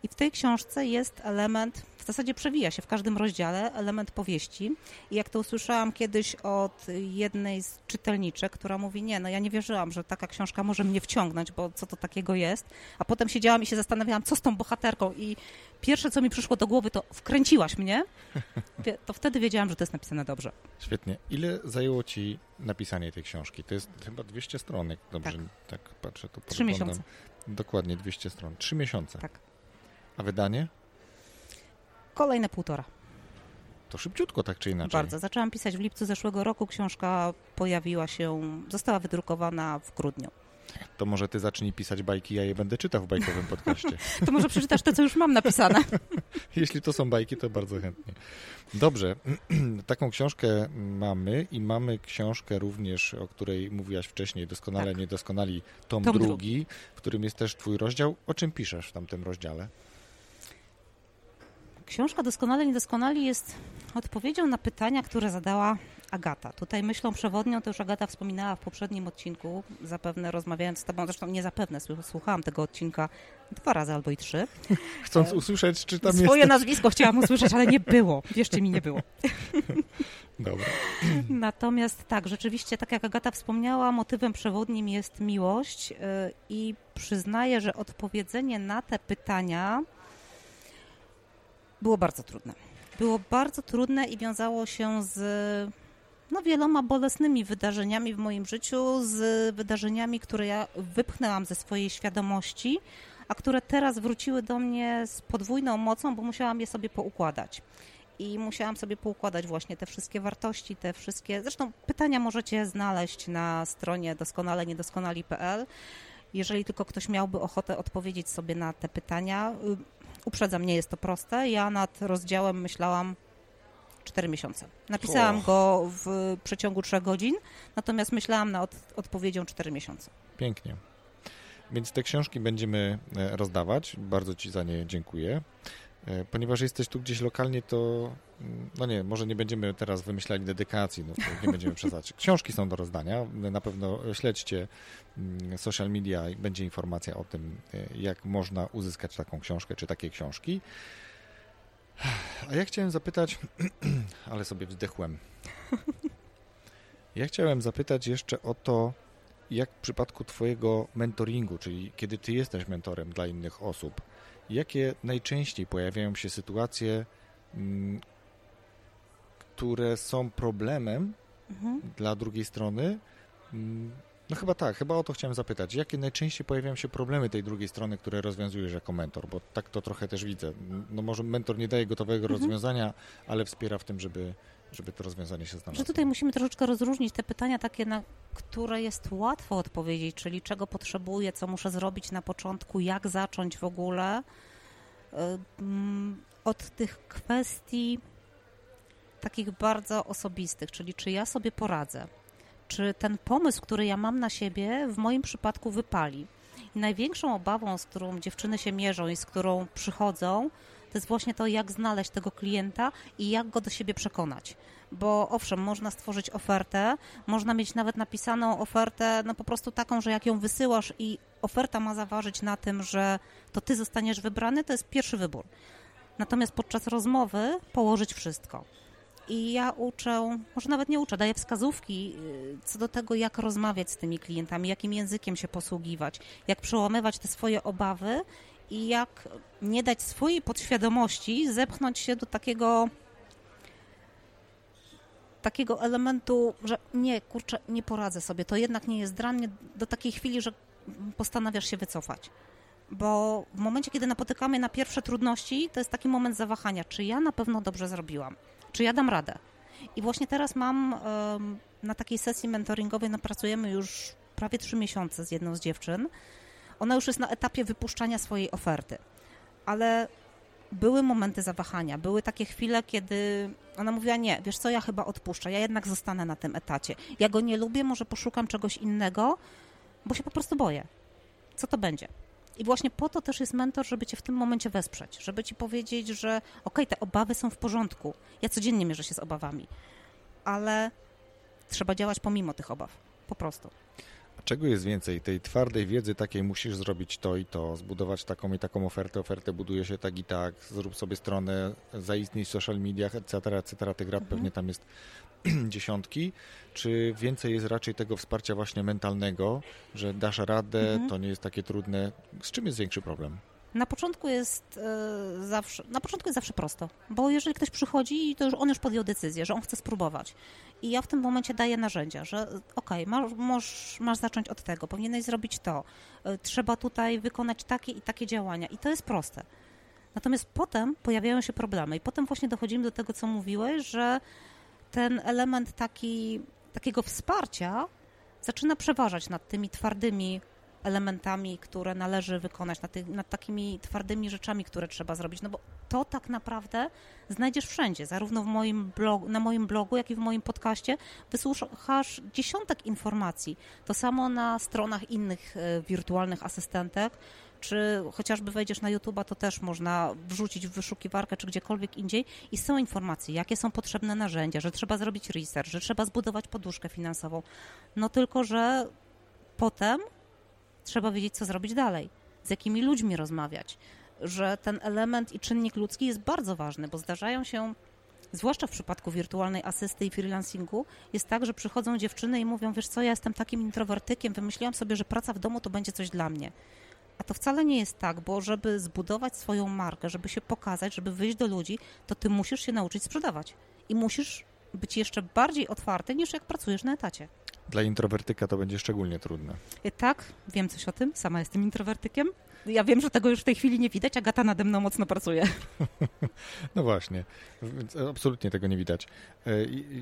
I w tej książce jest element, w zasadzie przewija się w każdym rozdziale, element powieści. I jak to usłyszałam kiedyś od jednej z czytelniczek, która mówi, nie, no ja nie wierzyłam, że taka książka może mnie wciągnąć, bo co to takiego jest. A potem siedziałam i się zastanawiałam, co z tą bohaterką. I pierwsze, co mi przyszło do głowy, to wkręciłaś mnie. To wtedy wiedziałam, że to jest napisane dobrze. Świetnie. Ile zajęło ci napisanie tej książki? To jest chyba 200 stronek, dobrze tak, tak patrzę. To Trzy miesiące. Dokładnie 200 stron. Trzy miesiące. Tak. A wydanie? Kolejne półtora. To szybciutko, tak czy inaczej. Bardzo. Zaczęłam pisać w lipcu zeszłego roku. Książka pojawiła się, została wydrukowana w grudniu. To może ty zacznij pisać bajki, ja je będę czytał w bajkowym podcaście. to może przeczytasz te, co już mam napisane. Jeśli to są bajki, to bardzo chętnie. Dobrze, taką książkę mamy i mamy książkę również, o której mówiłaś wcześniej, Doskonale tak. Niedoskonali, tom, tom drugi, drugi, w którym jest też twój rozdział. O czym piszesz w tamtym rozdziale? Książka Doskonale Niedoskonali jest odpowiedzią na pytania, które zadała Agata. Tutaj myślą przewodnią, to już Agata wspominała w poprzednim odcinku, zapewne rozmawiając z tobą, zresztą nie zapewne, słuchałam tego odcinka dwa razy albo i trzy. Chcąc e, usłyszeć, czy tam jest... Swoje nazwisko chciałam usłyszeć, ale nie było. Wierzcie mi, nie było. Dobra. Natomiast tak, rzeczywiście, tak jak Agata wspomniała, motywem przewodnim jest miłość e, i przyznaję, że odpowiedzenie na te pytania było bardzo trudne. Było bardzo trudne i wiązało się z no, wieloma bolesnymi wydarzeniami w moim życiu, z wydarzeniami, które ja wypchnęłam ze swojej świadomości, a które teraz wróciły do mnie z podwójną mocą, bo musiałam je sobie poukładać. I musiałam sobie poukładać właśnie te wszystkie wartości, te wszystkie. Zresztą pytania możecie znaleźć na stronie doskonale niedoskonali.pl. Jeżeli tylko ktoś miałby ochotę odpowiedzieć sobie na te pytania, Uprzedzam, nie jest to proste. Ja nad rozdziałem myślałam 4 miesiące. Napisałam go w przeciągu 3 godzin, natomiast myślałam nad odpowiedzią 4 miesiące. Pięknie. Więc te książki będziemy e, rozdawać. Bardzo Ci za nie dziękuję. E, ponieważ jesteś tu gdzieś lokalnie, to mm, no nie, może nie będziemy teraz wymyślali dedykacji, no nie będziemy przesadzać. Książki są do rozdania, na pewno śledźcie mm, social media i będzie informacja o tym, e, jak można uzyskać taką książkę, czy takie książki. A ja chciałem zapytać, ale sobie wzdechłem. Ja chciałem zapytać jeszcze o to, jak w przypadku Twojego mentoringu, czyli kiedy Ty jesteś mentorem dla innych osób, jakie najczęściej pojawiają się sytuacje, mm, które są problemem mhm. dla drugiej strony? Mm, no chyba tak, chyba o to chciałem zapytać. Jakie najczęściej pojawiają się problemy tej drugiej strony, które rozwiązujesz jako mentor? Bo tak to trochę też widzę. No może mentor nie daje gotowego mhm. rozwiązania, ale wspiera w tym, żeby żeby to rozwiązanie się znalazło. Że tutaj musimy troszeczkę rozróżnić te pytania takie, na które jest łatwo odpowiedzieć, czyli czego potrzebuję, co muszę zrobić na początku, jak zacząć w ogóle, od tych kwestii takich bardzo osobistych, czyli czy ja sobie poradzę, czy ten pomysł, który ja mam na siebie, w moim przypadku wypali. I największą obawą, z którą dziewczyny się mierzą i z którą przychodzą, to jest właśnie to, jak znaleźć tego klienta i jak go do siebie przekonać. Bo owszem, można stworzyć ofertę, można mieć nawet napisaną ofertę, no po prostu taką, że jak ją wysyłasz i oferta ma zaważyć na tym, że to ty zostaniesz wybrany, to jest pierwszy wybór. Natomiast podczas rozmowy położyć wszystko. I ja uczę, może nawet nie uczę, daję wskazówki y, co do tego, jak rozmawiać z tymi klientami, jakim językiem się posługiwać, jak przełamywać te swoje obawy i jak nie dać swojej podświadomości zepchnąć się do takiego takiego elementu, że nie, kurczę, nie poradzę sobie, to jednak nie jest dla mnie do takiej chwili, że postanawiasz się wycofać. Bo w momencie, kiedy napotykamy na pierwsze trudności, to jest taki moment zawahania, czy ja na pewno dobrze zrobiłam, czy ja dam radę. I właśnie teraz mam na takiej sesji mentoringowej, no pracujemy już prawie trzy miesiące z jedną z dziewczyn. Ona już jest na etapie wypuszczania swojej oferty, ale były momenty zawahania, były takie chwile, kiedy ona mówiła, nie, wiesz co, ja chyba odpuszczę, ja jednak zostanę na tym etacie. Ja go nie lubię, może poszukam czegoś innego, bo się po prostu boję. Co to będzie? I właśnie po to też jest mentor, żeby cię w tym momencie wesprzeć, żeby ci powiedzieć, że okej, okay, te obawy są w porządku. Ja codziennie mierzę się z obawami, ale trzeba działać pomimo tych obaw. Po prostu. Czego jest więcej? Tej twardej wiedzy takiej musisz zrobić to i to, zbudować taką i taką ofertę, ofertę buduje się tak i tak, zrób sobie stronę, zaistnij w social mediach, etc., etc., tych rad mhm. pewnie tam jest dziesiątki, czy więcej jest raczej tego wsparcia właśnie mentalnego, że dasz radę, mhm. to nie jest takie trudne. Z czym jest większy problem? Na początku jest e, zawsze, na początku jest zawsze prosto, bo jeżeli ktoś przychodzi, to już on już podjął decyzję, że on chce spróbować. I ja w tym momencie daję narzędzia, że okej, okay, masz, masz, masz zacząć od tego, powinieneś zrobić to, e, trzeba tutaj wykonać takie i takie działania i to jest proste. Natomiast potem pojawiają się problemy i potem właśnie dochodzimy do tego, co mówiłeś, że ten element taki, takiego wsparcia zaczyna przeważać nad tymi twardymi elementami, które należy wykonać, nad, ty, nad, takimi twardymi rzeczami, które trzeba zrobić, no bo to tak naprawdę znajdziesz wszędzie, zarówno w moim blogu, na moim blogu, jak i w moim podcaście. Wysłuchasz dziesiątek informacji. To samo na stronach innych e, wirtualnych asystentek, czy chociażby wejdziesz na YouTube'a, to też można wrzucić w wyszukiwarkę, czy gdziekolwiek indziej i są informacje, jakie są potrzebne narzędzia, że trzeba zrobić research, że trzeba zbudować poduszkę finansową. No tylko, że potem trzeba wiedzieć, co zrobić dalej, z jakimi ludźmi rozmawiać, że ten element i czynnik ludzki jest bardzo ważny, bo zdarzają się, zwłaszcza w przypadku wirtualnej asysty i freelancingu, jest tak, że przychodzą dziewczyny i mówią, wiesz co, ja jestem takim introwertykiem, wymyśliłam sobie, że praca w domu to będzie coś dla mnie. A to wcale nie jest tak, bo żeby zbudować swoją markę, żeby się pokazać, żeby wyjść do ludzi, to ty musisz się nauczyć sprzedawać. I musisz być jeszcze bardziej otwarty niż jak pracujesz na etacie. Dla introwertyka to będzie szczególnie trudne. E, tak, wiem coś o tym. Sama jestem introwertykiem. Ja wiem, że tego już w tej chwili nie widać. Agata nade mną mocno pracuje. No właśnie, absolutnie tego nie widać. E,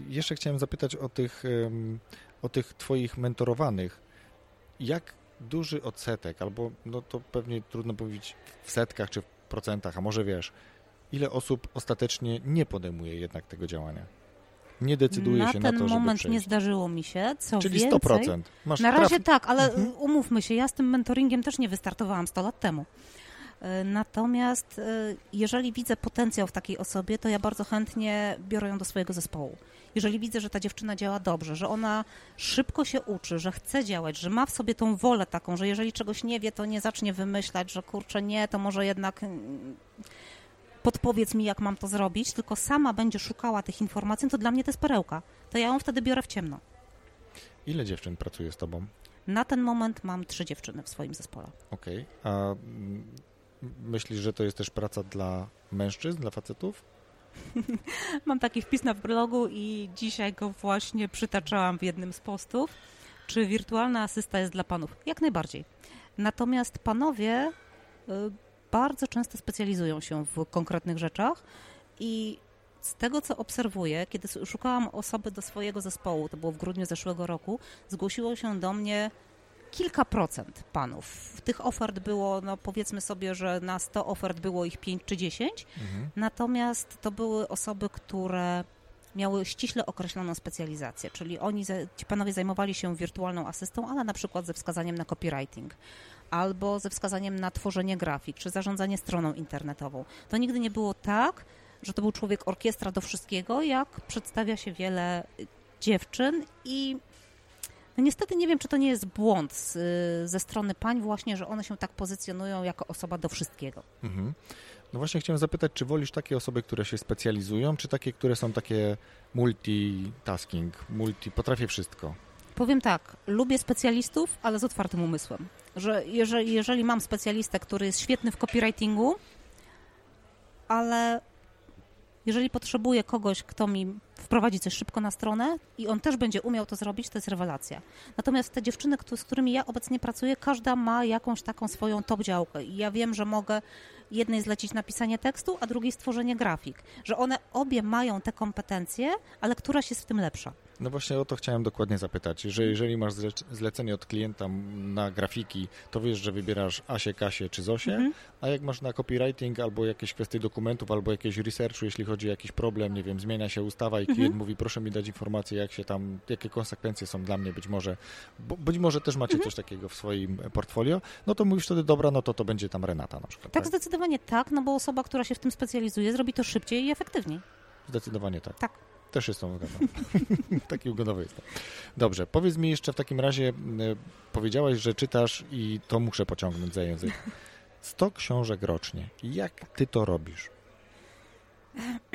jeszcze chciałem zapytać o tych, o tych twoich mentorowanych. Jak duży odsetek, albo no to pewnie trudno powiedzieć w setkach czy w procentach, a może wiesz, ile osób ostatecznie nie podejmuje jednak tego działania? Nie decyduje na się na to, żeby Na ten moment nie zdarzyło mi się, co Czyli więcej, 100%. Masz na razie tak, ale mhm. umówmy się, ja z tym mentoringiem też nie wystartowałam 100 lat temu. E, natomiast e, jeżeli widzę potencjał w takiej osobie, to ja bardzo chętnie biorę ją do swojego zespołu. Jeżeli widzę, że ta dziewczyna działa dobrze, że ona szybko się uczy, że chce działać, że ma w sobie tą wolę taką, że jeżeli czegoś nie wie, to nie zacznie wymyślać, że kurczę, nie, to może jednak mm, podpowiedz mi, jak mam to zrobić, tylko sama będzie szukała tych informacji, to dla mnie to jest perełka. To ja ją wtedy biorę w ciemno. Ile dziewczyn pracuje z tobą? Na ten moment mam trzy dziewczyny w swoim zespole. Okej. Okay. A myślisz, że to jest też praca dla mężczyzn, dla facetów? mam taki wpis na blogu i dzisiaj go właśnie przytaczałam w jednym z postów. Czy wirtualna asysta jest dla panów? Jak najbardziej. Natomiast panowie y, bardzo często specjalizują się w konkretnych rzeczach i z tego, co obserwuję, kiedy szukałam osoby do swojego zespołu, to było w grudniu zeszłego roku, zgłosiło się do mnie kilka procent panów. Tych ofert było, no powiedzmy sobie, że na 100 ofert było ich 5 czy 10, mhm. natomiast to były osoby, które miały ściśle określoną specjalizację, czyli oni, ci panowie zajmowali się wirtualną asystą, ale na przykład ze wskazaniem na copywriting albo ze wskazaniem na tworzenie grafik, czy zarządzanie stroną internetową. To nigdy nie było tak, że to był człowiek orkiestra do wszystkiego, jak przedstawia się wiele dziewczyn i no niestety nie wiem, czy to nie jest błąd z, ze strony pań właśnie, że one się tak pozycjonują jako osoba do wszystkiego. Mhm. No właśnie chciałem zapytać, czy wolisz takie osoby, które się specjalizują, czy takie, które są takie multitasking, multi, potrafię wszystko? Powiem tak, lubię specjalistów, ale z otwartym umysłem. Że jeżeli, jeżeli mam specjalistę, który jest świetny w copywritingu, ale jeżeli potrzebuję kogoś, kto mi wprowadzi coś szybko na stronę i on też będzie umiał to zrobić, to jest rewelacja. Natomiast te dziewczyny, z którymi ja obecnie pracuję, każda ma jakąś taką swoją top działkę. I ja wiem, że mogę jednej zlecić napisanie tekstu, a drugiej stworzenie grafik. Że one obie mają te kompetencje, ale któraś jest w tym lepsza. No właśnie o to chciałem dokładnie zapytać, że jeżeli masz zlecenie od klienta na grafiki, to wiesz, że wybierasz Asię, Kasię czy Zosię, mhm. a jak masz na copywriting albo jakieś kwestie dokumentów, albo jakieś researchu, jeśli chodzi o jakiś problem, nie wiem, zmienia się ustawa i klient mhm. mówi, proszę mi dać informację, jak się tam, jakie konsekwencje są dla mnie być może, bo, być może też macie mhm. coś takiego w swoim portfolio, no to mówisz wtedy, dobra, no to to będzie tam Renata na przykład. Tak, tak? zdecydowanie tak, no bo osoba, która się w tym specjalizuje, zrobi to szybciej i efektywniej. Zdecydowanie tak. Tak. Też jestem ugodowy. Taki ugodowy jestem. Dobrze, powiedz mi jeszcze w takim razie, e, powiedziałaś, że czytasz i to muszę pociągnąć za język. 100 książek rocznie. Jak ty to robisz?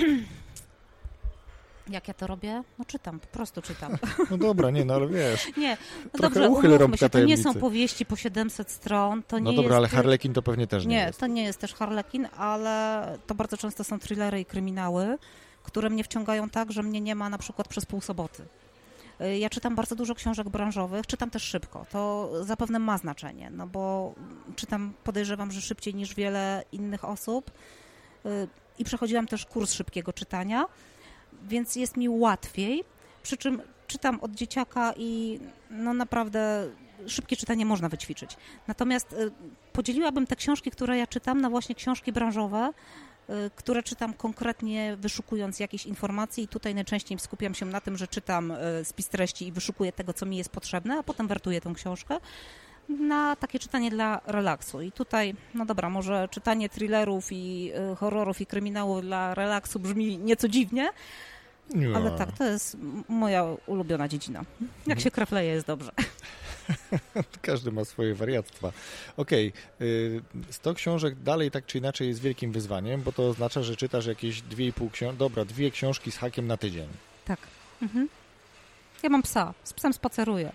Jak ja to robię? No czytam, po prostu czytam. No dobra, nie, no ale wiesz. Nie, no dobrze, umówmy się, to nie są powieści po 700 stron. To no nie dobra, jest... ale Harlekin to pewnie też nie, nie jest. Nie, to nie jest też Harlekin, ale to bardzo często są thrillery i kryminały które mnie wciągają tak, że mnie nie ma na przykład przez pół soboty. Y, ja czytam bardzo dużo książek branżowych, czytam też szybko. To zapewne ma znaczenie, no bo czytam, podejrzewam, że szybciej niż wiele innych osób y, i przechodziłam też kurs szybkiego czytania, więc jest mi łatwiej. Przy czym czytam od dzieciaka i no naprawdę szybkie czytanie można wyćwiczyć. Natomiast y, podzieliłabym te książki, które ja czytam, na właśnie książki branżowe, które czytam konkretnie wyszukując jakieś informacje i tutaj najczęściej skupiam się na tym, że czytam y, spis treści i wyszukuję tego, co mi jest potrzebne, a potem wertuję tę książkę na takie czytanie dla relaksu. I tutaj, no dobra, może czytanie thrillerów i y, horrorów i kryminałów dla relaksu brzmi nieco dziwnie, nie. ale tak, to jest moja ulubiona dziedzina. Jak się krefleje, jest dobrze. Każdy ma swoje wariactwa. Okej, okay. 100 książek dalej tak czy inaczej jest wielkim wyzwaniem, bo to oznacza, że czytasz jakieś 2,5 książki, dobra, dwie książki z hakiem na tydzień. Tak. Mhm. Ja mam psa, z psem spaceruję.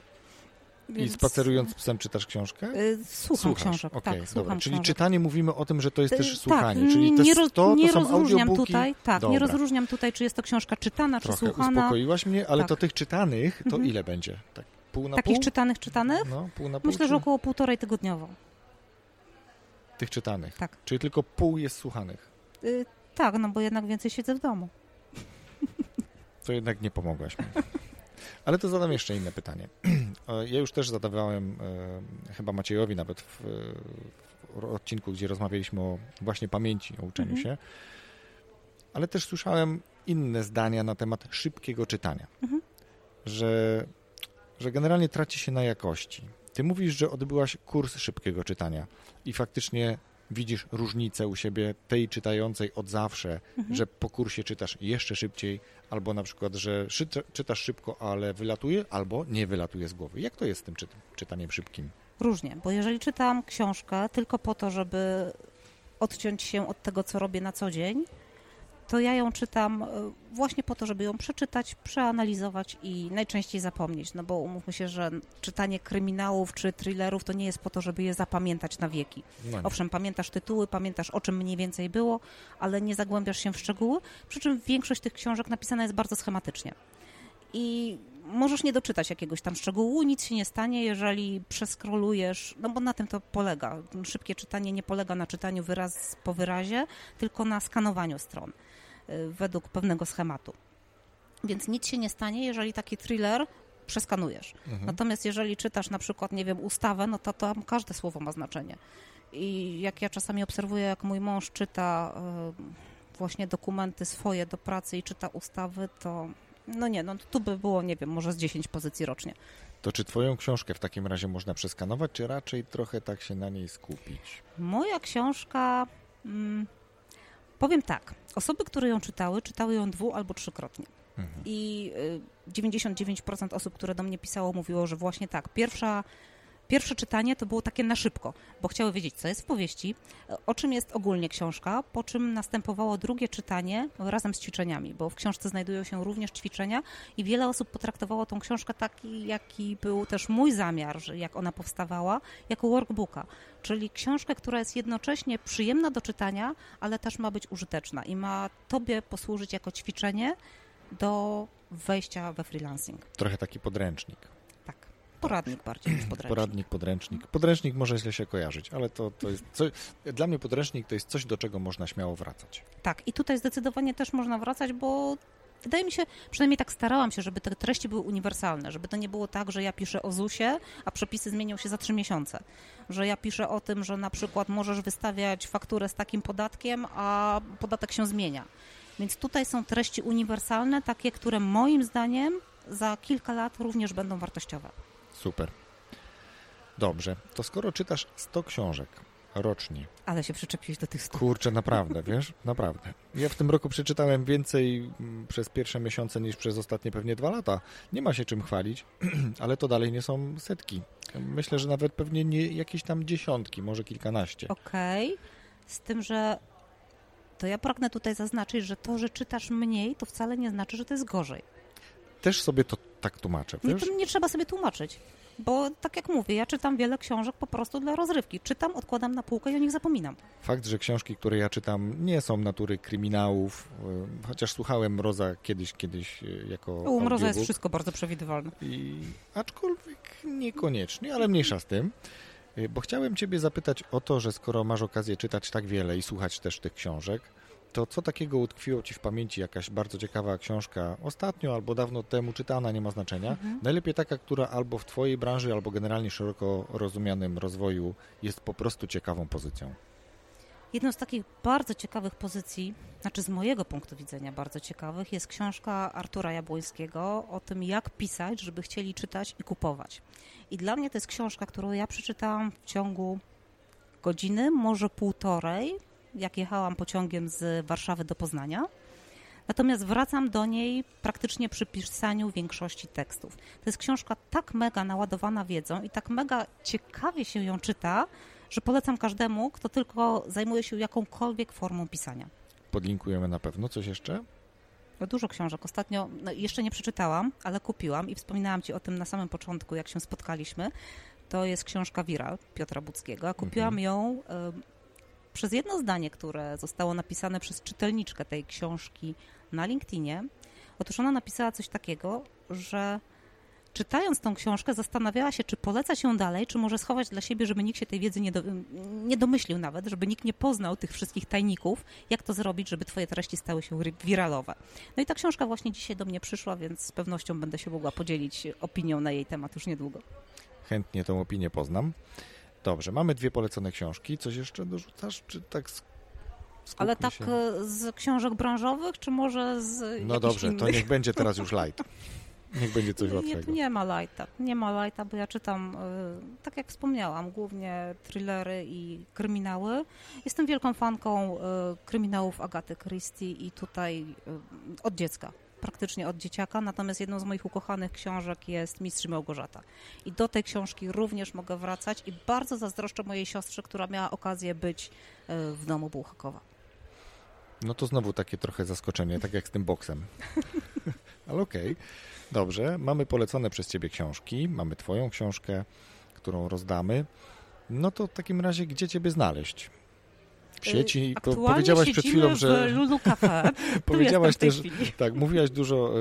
Więc... I spacerując z psem czytasz książkę? Yy, słucham Słuchasz. książek, okay, tak, słucham Czyli książek. czytanie mówimy o tym, że to jest też tak, słuchanie, czyli te nie, 100 to nie są rozróżniam audiobooki? tutaj, tak, Dobra. nie rozróżniam tutaj, czy jest to książka czytana, Trochę czy słuchana. uspokoiłaś mnie, ale tak. to tych czytanych, to mhm. ile będzie? Tak, pół na Takich pół? czytanych, czytanych? No, pół na pół, Myślę, czy... że około półtorej tygodniowo. Tych czytanych? Tak. Czyli tylko pół jest słuchanych? Yy, tak, no bo jednak więcej siedzę w domu. To jednak nie pomogłaś mi. Ale to zadam jeszcze inne pytanie. Ja już też zadawałem e, chyba Maciejowi nawet w, w, odcinku, gdzie rozmawialiśmy o właśnie pamięci, o uczeniu mhm. się, ale też słyszałem inne zdania na temat szybkiego czytania, mhm. że, że generalnie traci się na jakości. Ty mówisz, że odbyłaś kurs szybkiego czytania i faktycznie widzisz różnicę u siebie tej czytającej od zawsze, mhm. że po kursie czytasz jeszcze szybciej, albo na przykład, że czytasz szybko, ale wylatuje, albo nie wylatuje z głowy. Jak to jest z tym czytaniem szybkim? Różnie, bo jeżeli czytam książkę tylko po to, żeby odciąć się od tego, co robię na co dzień, to ja ją czytam e, właśnie po to, żeby ją przeczytać, przeanalizować i najczęściej zapomnieć. No bo umówmy się, że czytanie kryminałów czy thrillerów to nie jest po to, żeby je zapamiętać na wieki. No Owszem, pamiętasz tytuły, pamiętasz o czym mniej więcej było, ale nie zagłębiasz się w szczegóły, przy czym większość tych książek napisana jest bardzo schematycznie. I możesz nie doczytać jakiegoś tam szczegółu, nic się nie stanie, jeżeli przeskrolujesz, no bo na tym to polega. Szybkie czytanie nie polega na czytaniu wyraz po wyrazie, tylko na skanowaniu stron. Y, według pewnego schematu. Więc nic się nie stanie, jeżeli taki thriller przeskanujesz. Mhm. Natomiast jeżeli czytasz na przykład, nie wiem, ustawę, no to tam każde słowo ma znaczenie. I jak ja czasami obserwuję, jak mój mąż czyta y, właśnie dokumenty swoje do pracy i czyta ustawy, to no nie, no tu by było, nie wiem, może z 10 pozycji rocznie. To czy twoją książkę w takim razie można przeskanować, czy raczej trochę tak się na niej skupić? Moja książka... Mm, Powiem tak, osoby, które ją czytały, czytały ją dwu albo trzykrotnie. Mhm. I 99% y, osób, które do mnie pisało, mówiło, że właśnie tak, pierwsza Pierwsze czytanie to było takie na szybko, bo chciały wiedzieć, co jest w powieści, o czym jest ogólnie książka, po czym następowało drugie czytanie razem z ćwiczeniami, bo w książce znajdują się również ćwiczenia i wiele osób potraktowało tą książkę taki, jaki był też mój zamiar, jak ona powstawała, jako workbooka, czyli książkę, która jest jednocześnie przyjemna do czytania, ale też ma być użyteczna i ma tobie posłużyć jako ćwiczenie do wejścia we freelancing. Trochę taki podręcznik. Poradnik bardziej niż podręcznik. Poradnik, podręcznik. Podręcznik może źle się kojarzyć, ale to, to jest coś, dla mnie podręcznik to jest coś, do czego można śmiało wracać. Tak, i tutaj zdecydowanie też można wracać, bo wydaje mi się, przynajmniej tak starałam się, żeby te treści były uniwersalne, żeby to nie było tak, że ja piszę o ZUS-ie, a przepisy zmienią się za trzy miesiące. Że ja piszę o tym, że na przykład możesz wystawiać fakturę z takim podatkiem, a podatek się zmienia. Więc tutaj są treści uniwersalne, takie, które moim zdaniem za kilka lat również będą wartościowe. Super. Dobrze, to skoro czytasz 100 książek rocznie. Ale się przyczepiłeś do tych 100. Kurczę, naprawdę, wiesz? Naprawdę. Ja w tym roku przeczytałem więcej mm, przez pierwsze miesiące niż przez ostatnie pewnie dwa lata. Nie ma się czym chwalić, ale to dalej nie są setki. Myślę, że nawet pewnie nie jakieś tam dziesiątki, może kilkanaście. Okej, okay. z tym, że to ja pragnę tutaj zaznaczyć, że to, że czytasz mniej, to wcale nie znaczy, że to jest gorzej. Też sobie to tak tłumaczę. Nie, nie trzeba sobie tłumaczyć. Bo tak jak mówię, ja czytam wiele książek po prostu dla rozrywki. Czytam, odkładam na półkę i o nich zapominam. Fakt, że książki, które ja czytam, nie są natury kryminałów, e, chociaż słuchałem Mroza kiedyś, kiedyś e, jako. U Mroza jest wszystko bardzo przewidywalne. I, aczkolwiek niekoniecznie, ale mniejsza z tym. E, bo chciałem Ciebie zapytać o to, że skoro masz okazję czytać tak wiele i słuchać też tych książek, to co takiego utkwiło Ci w pamięci? Jakaś bardzo ciekawa książka, ostatnio albo dawno temu czytana, nie ma znaczenia. Mhm. Najlepiej taka, która albo w Twojej branży, albo generalnie szeroko rozumianym rozwoju jest po prostu ciekawą pozycją. Jedną z takich bardzo ciekawych pozycji, znaczy z mojego punktu widzenia bardzo ciekawych, jest książka Artura Jabłońskiego o tym, jak pisać, żeby chcieli czytać i kupować. I dla mnie to jest książka, którą ja przeczytałam w ciągu godziny, może półtorej, jak jechałam pociągiem z Warszawy do Poznania. Natomiast wracam do niej praktycznie przy pisaniu większości tekstów. To jest książka tak mega naładowana wiedzą i tak mega ciekawie się ją czyta, że polecam każdemu, kto tylko zajmuje się jakąkolwiek formą pisania. Podlinkujemy na pewno. Coś jeszcze? No, dużo książek. Ostatnio no, jeszcze nie przeczytałam, ale kupiłam i wspominałam Ci o tym na samym początku, jak się spotkaliśmy. To jest książka Viral Piotra Budzkiego. Kupiłam mhm. ją przez jedno zdanie, które zostało napisane przez czytelniczkę tej książki na LinkedInie. Otóż ona napisała coś takiego, że czytając tą książkę, zastanawiała się, czy poleca się dalej, czy może schować dla siebie, żeby nikt się tej wiedzy nie, do, nie domyślił nawet, żeby nikt nie poznał tych wszystkich tajników, jak to zrobić, żeby twoje treści stały się wiralowe. No i ta książka właśnie dzisiaj do mnie przyszła, więc z pewnością będę się mogła podzielić opinią na jej temat już niedługo. Chętnie tą opinię poznam. Dobrze, mamy dwie polecone książki. Coś jeszcze dorzucasz, czy tak ale tak się. E, z książek branżowych, czy może z. No dobrze, innych? to niech będzie teraz już light. Niech będzie coś łatwego. Nie, nie ma lajta. Nie ma lajta, bo ja czytam, y, tak jak wspomniałam, głównie thrillery i kryminały. Jestem wielką fanką y, kryminałów Agaty Christie i tutaj od dziecka praktycznie od dzieciaka, natomiast jedną z moich ukochanych książek jest Mistrz Małgorzata. I do tej książki również mogę wracać i bardzo zazdroszczę mojej siostrze, która miała okazję być w domu Bułhakowa. No to znowu takie trochę zaskoczenie, tak jak z tym boksem. Ale okej. Okay. Dobrze, mamy polecone przez Ciebie książki, mamy Twoją książkę, którą rozdamy. No to w takim razie, gdzie Ciebie znaleźć? Sieci. Aktualnie powiedziałaś przed chwilą, że. Lulu Cafe. powiedziałaś też. Tak, mówiłaś dużo,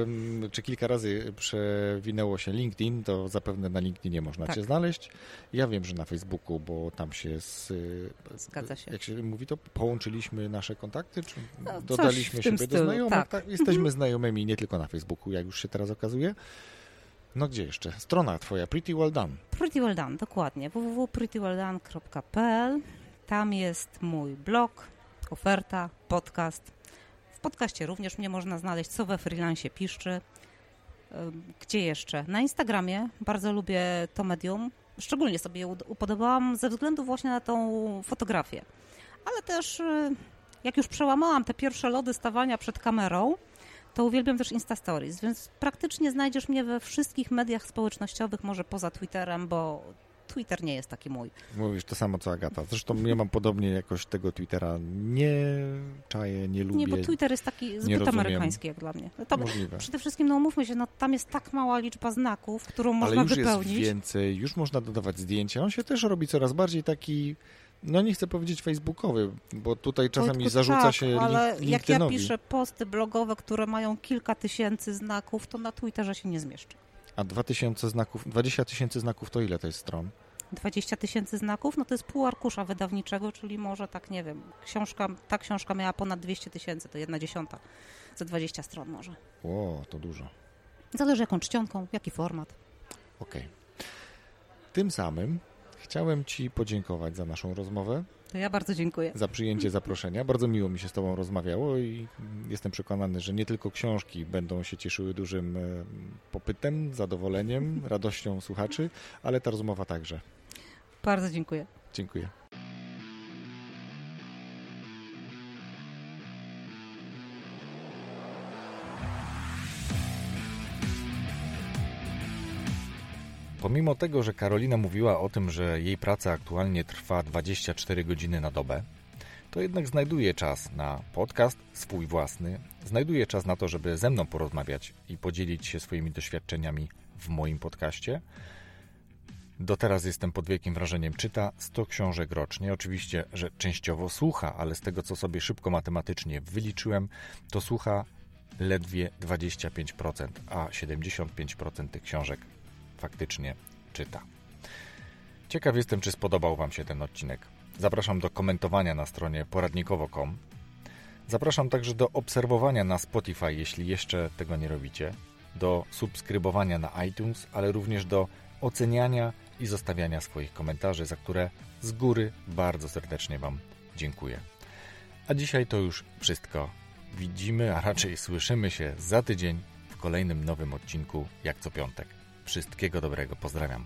czy kilka razy przewinęło się LinkedIn, to zapewne na LinkedInie można tak. Cię znaleźć. Ja wiem, że na Facebooku, bo tam się. Z, Zgadza się. Jak się mówi, to połączyliśmy nasze kontakty, czy no, dodaliśmy siebie do znajomych. Tak. tak. Jesteśmy mhm. znajomymi nie tylko na Facebooku, jak już się teraz okazuje. No gdzie jeszcze? Strona twoja, Pretty Well Done. Pretty Well Done, dokładnie. www.prettywelldone.pl tam jest mój blog, oferta, podcast. W podcaście również mnie można znaleźć, co we freelance piszczy. Gdzie jeszcze? Na Instagramie bardzo lubię to medium. Szczególnie sobie je upodobałam ze względu właśnie na tą fotografię. Ale też y, jak już przełamałam te pierwsze lody stawania przed kamerą, to uwielbiam też Insta Stories, więc praktycznie znajdziesz mnie we wszystkich mediach społecznościowych, może poza Twitterem, bo Twitter nie jest taki mój. Mówisz to samo co Agata. Zresztą ja mam podobnie jakoś tego Twittera nie czaję, nie lubię. Nie, bo Twitter jest taki zbyt amerykański jak dla mnie. No to Możliwe. Przede wszystkim, no umówmy się, no tam jest tak mała liczba znaków, którą można Ale już wypełnić. jest więcej, już można dodawać zdjęcia. On się też robi coraz bardziej taki, no nie chcę powiedzieć facebookowy, bo tutaj czasami Wojtku, zarzuca tak, się link, ale jak ja piszę posty blogowe, które mają kilka tysięcy znaków, to na Twitterze się nie zmieszczę. A 2000 znaków, 20 tysięcy znaków to ile to jest stron? 20 tysięcy znaków, no to jest pół arkusza wydawniczego, czyli może tak, nie wiem, książka, ta książka miała ponad 200 tysięcy, to jedna dziesiąta, za 20 stron może. Ło, to dużo. Zależy jaką czcionką, jaki format. Okej. Tym samym chciałem Ci podziękować za naszą rozmowę, To ja bardzo dziękuję. za przyjęcie zaproszenia. Bardzo miło mi się z Tobą rozmawiało i jestem przekonany, że nie tylko książki będą się cieszyły dużym e, popytem, zadowoleniem, radością słuchaczy, ale ta rozmowa także. Bardzo dziękuję. Dziękuję. Pomimo tego, że Karolina mówiła o tym, że jej praca aktualnie trwa 24 godziny na dobę, to jednak znajduje czas na podcast swój własny, znajduje czas na to, żeby ze mną porozmawiać i podzielić się swoimi doświadczeniami w moim podcaście. Do teraz jestem pod wielkim wrażeniem. Czyta 100 książek rocznie. Oczywiście, że częściowo słucha, ale z tego, co sobie szybko matematycznie wyliczyłem, to słucha ledwie 25%, a 75% tych książek faktycznie czyta. Ciekaw jestem, czy spodobał Wam się ten odcinek. Zapraszam do komentowania na stronie poradnikowo.com. Zapraszam także do obserwowania na Spotify, jeśli jeszcze tego nie robicie, do subskrybowania na iTunes, ale również do oceniania i zostawiania swoich komentarzy, za które z góry bardzo serdecznie Wam dziękuję. A dzisiaj to już wszystko. Widzimy, a raczej słyszymy się za tydzień w kolejnym nowym odcinku, jak co piątek. Wszystkiego dobrego, pozdrawiam.